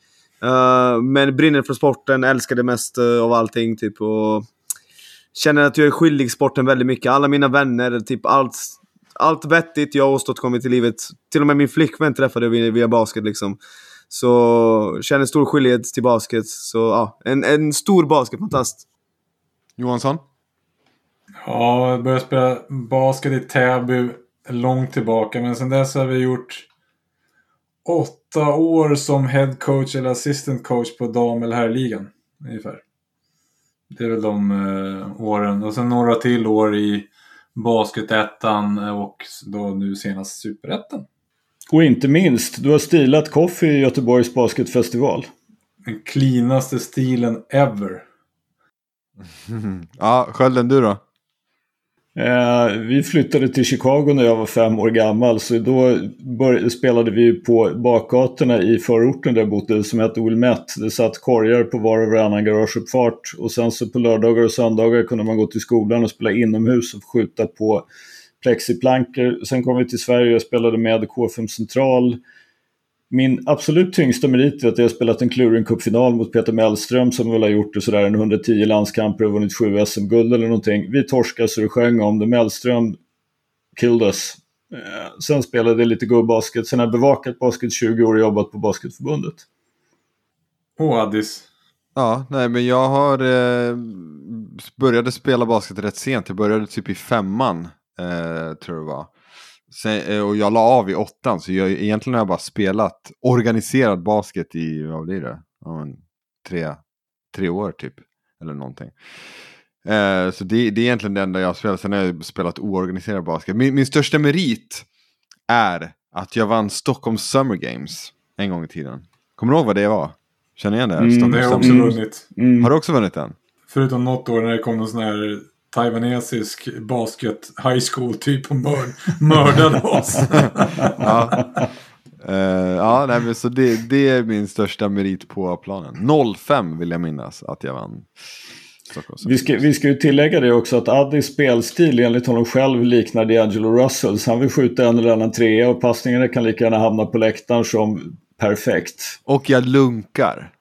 Eh, men brinner för sporten, älskar det mest eh, av allting. Typ, och känner att jag är skyldig sporten väldigt mycket. Alla mina vänner, typ allt, allt vettigt jag har åstadkommit i livet. Till och med min flickvän träffade jag via, via basket liksom. Så känner stor skyldighet till basket. Så ja, en, en stor basketfantast. Johansson? Ja, jag började spela basket i Täby långt tillbaka. Men sen dess har vi gjort åtta år som head coach eller assistant coach på dam eller herrligan. Ungefär. Det är väl de eh, åren. Och sen några till år i basketettan och då nu senast superettan. Och inte minst, du har stilat Coffee i Göteborgs basketfestival. Den cleanaste stilen ever. Ja, Skölden, du då? Eh, vi flyttade till Chicago när jag var fem år gammal så då började, spelade vi på bakgatorna i förorten där jag bodde som hette Wilmette. Det satt korgar på var och varannan garageuppfart och sen så på lördagar och söndagar kunde man gå till skolan och spela inomhus och skjuta på plexiplankor. Sen kom vi till Sverige och spelade med K5 Central min absolut tyngsta merit är att jag har spelat en Clurin Cup-final mot Peter Mellström som väl har gjort det sådär en 110 landskamper och vunnit sju SM-guld eller någonting. Vi torskade så det sjöng om det. Mellström killed us. Eh, sen spelade jag lite gubbasket. Sen har jag bevakat basket 20 år och jobbat på Basketförbundet. Och Addis. Ja, nej men jag har eh, började spela basket rätt sent. Jag började typ i femman, eh, tror jag det var. Sen, eh, och jag la av i åttan, så jag, egentligen har jag bara spelat organiserad basket i, vad blir det? Ja, tre, tre år typ. Eller någonting. Eh, så det, det, är egentligen det enda jag har spelat. Sen har jag spelat oorganiserad basket. Min, min största merit är att jag vann Stockholm Summer Games en gång i tiden. Kommer du ihåg vad det var? Känner igen det? Mm, det har jag också vunnit. Mm. Har du också vunnit den? Förutom något år när det kom någon sån här taiwanesisk basket high school typ och mörd, mördade oss. ja, uh, ja nej, så det, det, är min största merit på planen. 05 vill jag minnas att jag vann. Vi ska, vi ska ju tillägga det också att Addis spelstil enligt honom själv liknar D'Angelo Russell. Så han vill skjuta en eller annan trea och passningarna kan lika gärna hamna på läktaren som perfekt. Och jag lunkar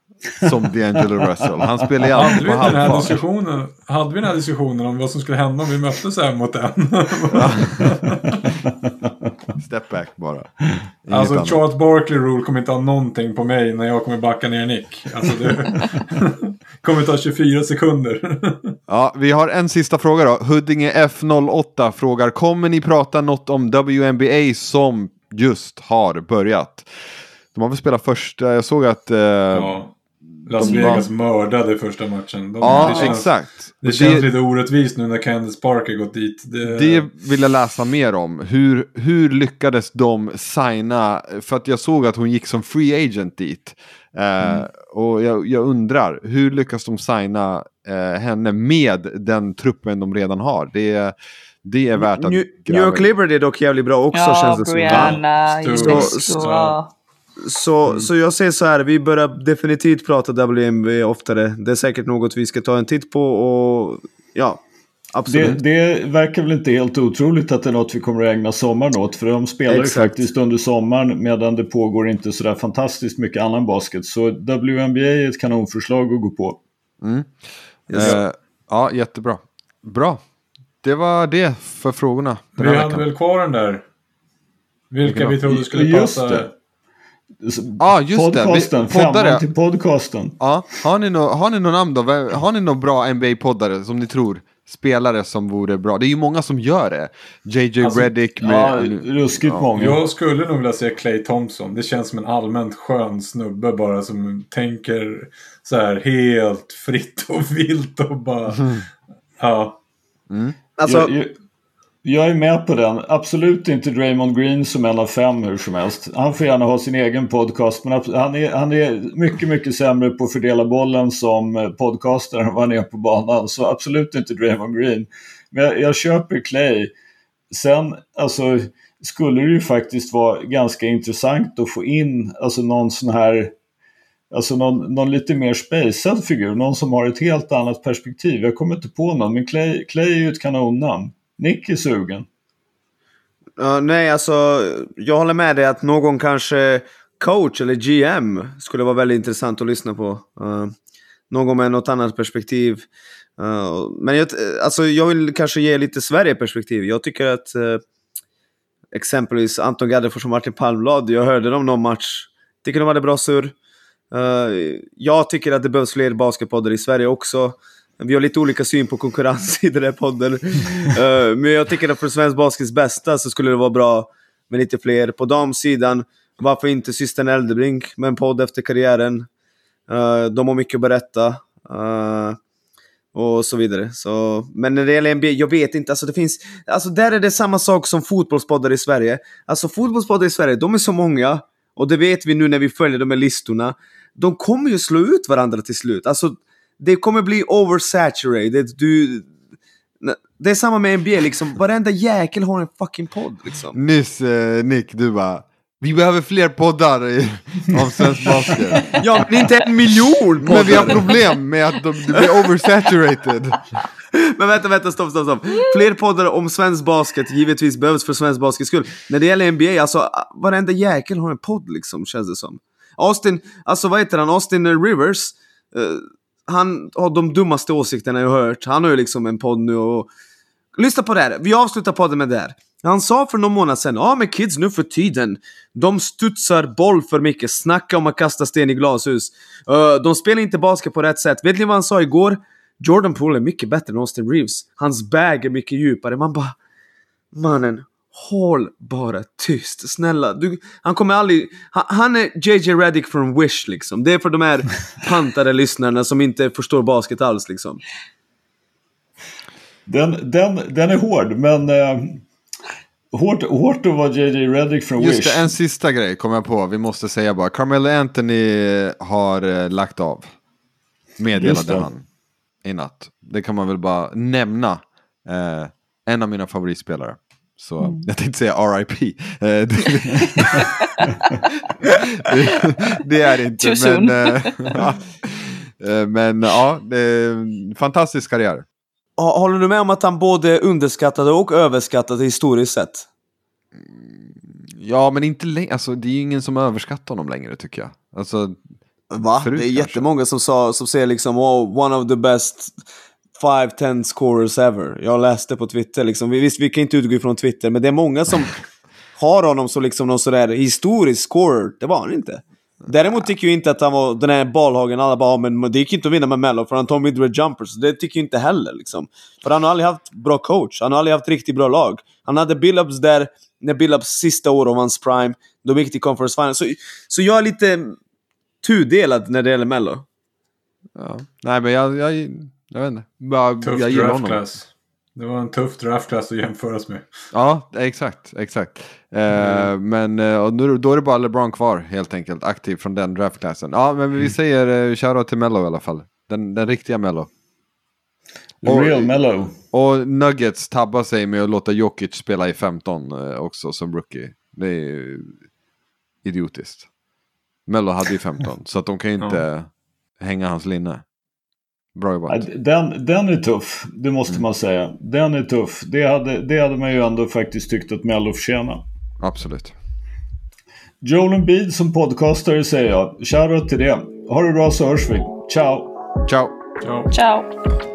som D'Angelo Russell. Han spelar ju alltid på halvfart. Hade vi den här diskussionen om vad som skulle hända om vi möttes här mot den? Step back bara. Inget alltså annat. Charles Barkley Rule kommer inte ha någonting på mig när jag kommer backa ner Nick. Alltså det kommer ta 24 sekunder. ja, vi har en sista fråga då. Huddinge F08 frågar, kommer ni prata något om WNBA som just har börjat? De har väl spelat första, jag såg att... Eh, ja. Las Vegas mördade första matchen. De, ja, det känns, exakt. Det, det känns lite orättvist nu när Candice Parker gått dit. Det... det vill jag läsa mer om. Hur, hur lyckades de signa? För att jag såg att hon gick som free agent dit. Eh, mm. och jag, jag, undrar, hur lyckas de signa eh, henne med den truppen de redan har? Det det är värt att New, New York Liberty är dock jävligt bra också ja, känns det Brianna, som. Så, så, så, mm. så jag säger så här, vi börjar definitivt prata WNBA oftare. Det är säkert något vi ska ta en titt på och ja, absolut. Det, det verkar väl inte helt otroligt att det är något vi kommer att ägna sommaren åt. För de spelar Exakt. ju faktiskt under sommaren medan det pågår inte sådär fantastiskt mycket annan basket. Så WNBA är ett kanonförslag att gå på. Mm. Yes. Uh, ja, jättebra. Bra. Det var det för frågorna. Vi hade väl kvar den där. Vilka vi trodde skulle passa. Det. Ja, ah, just podcasten, det. Poddare. till podcasten. Ja, har ni, no, har ni någon namn då? Har ni någon bra NBA-poddare som ni tror? Spelare som vore bra. Det är ju många som gör det. JJ alltså, Reddick med... Ja, ruskigt ja. många. Jag skulle nog vilja se Clay Thompson. Det känns som en allmänt skön snubbe bara som tänker så här helt fritt och vilt och bara... Mm. Ja. Mm. Alltså, jag, jag, jag är med på den. Absolut inte Draymond Green som en av fem hur som helst. Han får gärna ha sin egen podcast men han är, han är mycket, mycket sämre på att fördela bollen som eh, podcaster än vad han är på banan. Så absolut inte Draymond Green. Men jag, jag köper Clay. Sen, alltså, skulle det ju faktiskt vara ganska intressant att få in alltså någon sån här Alltså någon, någon lite mer spejsad figur, någon som har ett helt annat perspektiv. Jag kommer inte på någon, men Clay, Clay är ju ett kanonnamn. Nick är sugen. Uh, nej, alltså jag håller med dig att någon kanske coach eller GM skulle vara väldigt intressant att lyssna på. Uh, någon med något annat perspektiv. Uh, men jag, alltså, jag vill kanske ge lite Sverige-perspektiv. Jag tycker att eh, exempelvis Anton Gaddefors och Martin Palmblad, jag hörde dem någon match. Tycker de hade bra surr. jag tycker att det behövs fler basketpoddar i Sverige också. Vi har lite olika syn på konkurrens i den här podden. uh, men jag tycker att för svensk baskets bästa så skulle det vara bra med lite fler. På damsidan, varför inte systern Eldebrink med en podd efter karriären? Uh, de har mycket att berätta. Uh, och så vidare. Så, men när det gäller NBA, jag vet inte. Alltså det finns, alltså där är det samma sak som fotbollspoddar i Sverige. Alltså fotbollspoddar i Sverige, de är så många. Och det vet vi nu när vi följer de här listorna. De kommer ju slå ut varandra till slut. Alltså det kommer bli oversaturated. Du, det är samma med NBA liksom. Varenda jäkel har en fucking podd liksom. Nyss eh, Nick, du bara vi behöver fler poddar i, om svensk basket. Ja, men inte en miljon Men vi har poddar. problem med att de, det blir oversaturated. Men vänta, vänta, stopp, stopp, stopp. Fler poddar om svensk basket givetvis behövs för svensk baskets skull. När det gäller NBA, alltså varenda jäkel har en podd liksom, känns det som. Austin, alltså vad heter han? Austin Rivers. eh, han har de dummaste åsikterna jag hört. Han har ju liksom en podd nu och... Lyssna på det här, vi avslutar podden med det här. Han sa för någon månad sedan, ja men kids nu för tiden, de studsar boll för mycket, snacka om att kasta sten i glashus. Uh, de spelar inte basket på rätt sätt. Vet ni vad han sa igår? Jordan Poole är mycket bättre än Austin Reeves. Hans bag är mycket djupare. Man bara... Mannen, håll bara tyst. Snälla. Du, han kommer aldrig... Han, han är JJ Redick från Wish liksom. Det är för de här pantade lyssnarna som inte förstår basket alls liksom. Den, den, den är hård, men... Eh, hårt, hårt att vara JJ Redick från Just Wish. det, en sista grej kom jag på. Vi måste säga bara. Carmelo Anthony har eh, lagt av. Just Meddelade det. han i natt. Det kan man väl bara nämna. Eh, en av mina favoritspelare. Så jag tänkte säga RIP. Eh, det, det, är det inte. Too. Men, eh, ja. Eh, men ja, det är en fantastisk karriär. Håller du med om att han både underskattade och överskattade historiskt sett? Ja, men inte längre. Alltså, det är ju ingen som överskattar honom längre tycker jag. Alltså, Va? Förut det är kanske. jättemånga som, sa, som säger liksom oh, one of the best 5-10 scorers ever. Jag läste på Twitter liksom. Vi- Visst, vi kan inte utgå ifrån Twitter, men det är många som har honom som liksom någon sådär historisk scorer. Det var han inte. Däremot tycker jag inte att han var den här balhagen, alla bara "Ja, men det gick inte att vinna med Mello för han tog midway jumpers. Det tycker jag inte heller liksom. För han har aldrig haft bra coach, han har aldrig haft riktigt bra lag. Han hade Billups där, när Billups sista år av hans prime, de gick till conference final. Så, så jag är lite tudelad när det gäller Mello. ja. Nej, men jag, jag, jag vet inte. Bara, Tuff jag gillar honom. Det var en tuff draftklass att jämföras med. Ja, exakt. exakt. Eh, men eh, och nu, då är det bara LeBron kvar helt enkelt, aktiv från den draftklassen. Ja, men vi säger uh, shoutout till Mello i alla fall. Den, den riktiga Mello. The real mellow. Och Nuggets tabbar sig med att låta Jokic spela i 15 eh, också som rookie. Det är ju idiotiskt. Mello hade ju 15, så att de kan ju inte hänga hans linne. Bra jobbat. Den, den är tuff, det måste man säga. Den är tuff. Det hade, det hade man ju ändå faktiskt tyckt att Mello förtjänar. Absolut. Joel Embiid som podcastare säger jag. Shoutout till det. Ha det bra så hörs vi. Ciao! Ciao! Ciao. Ciao!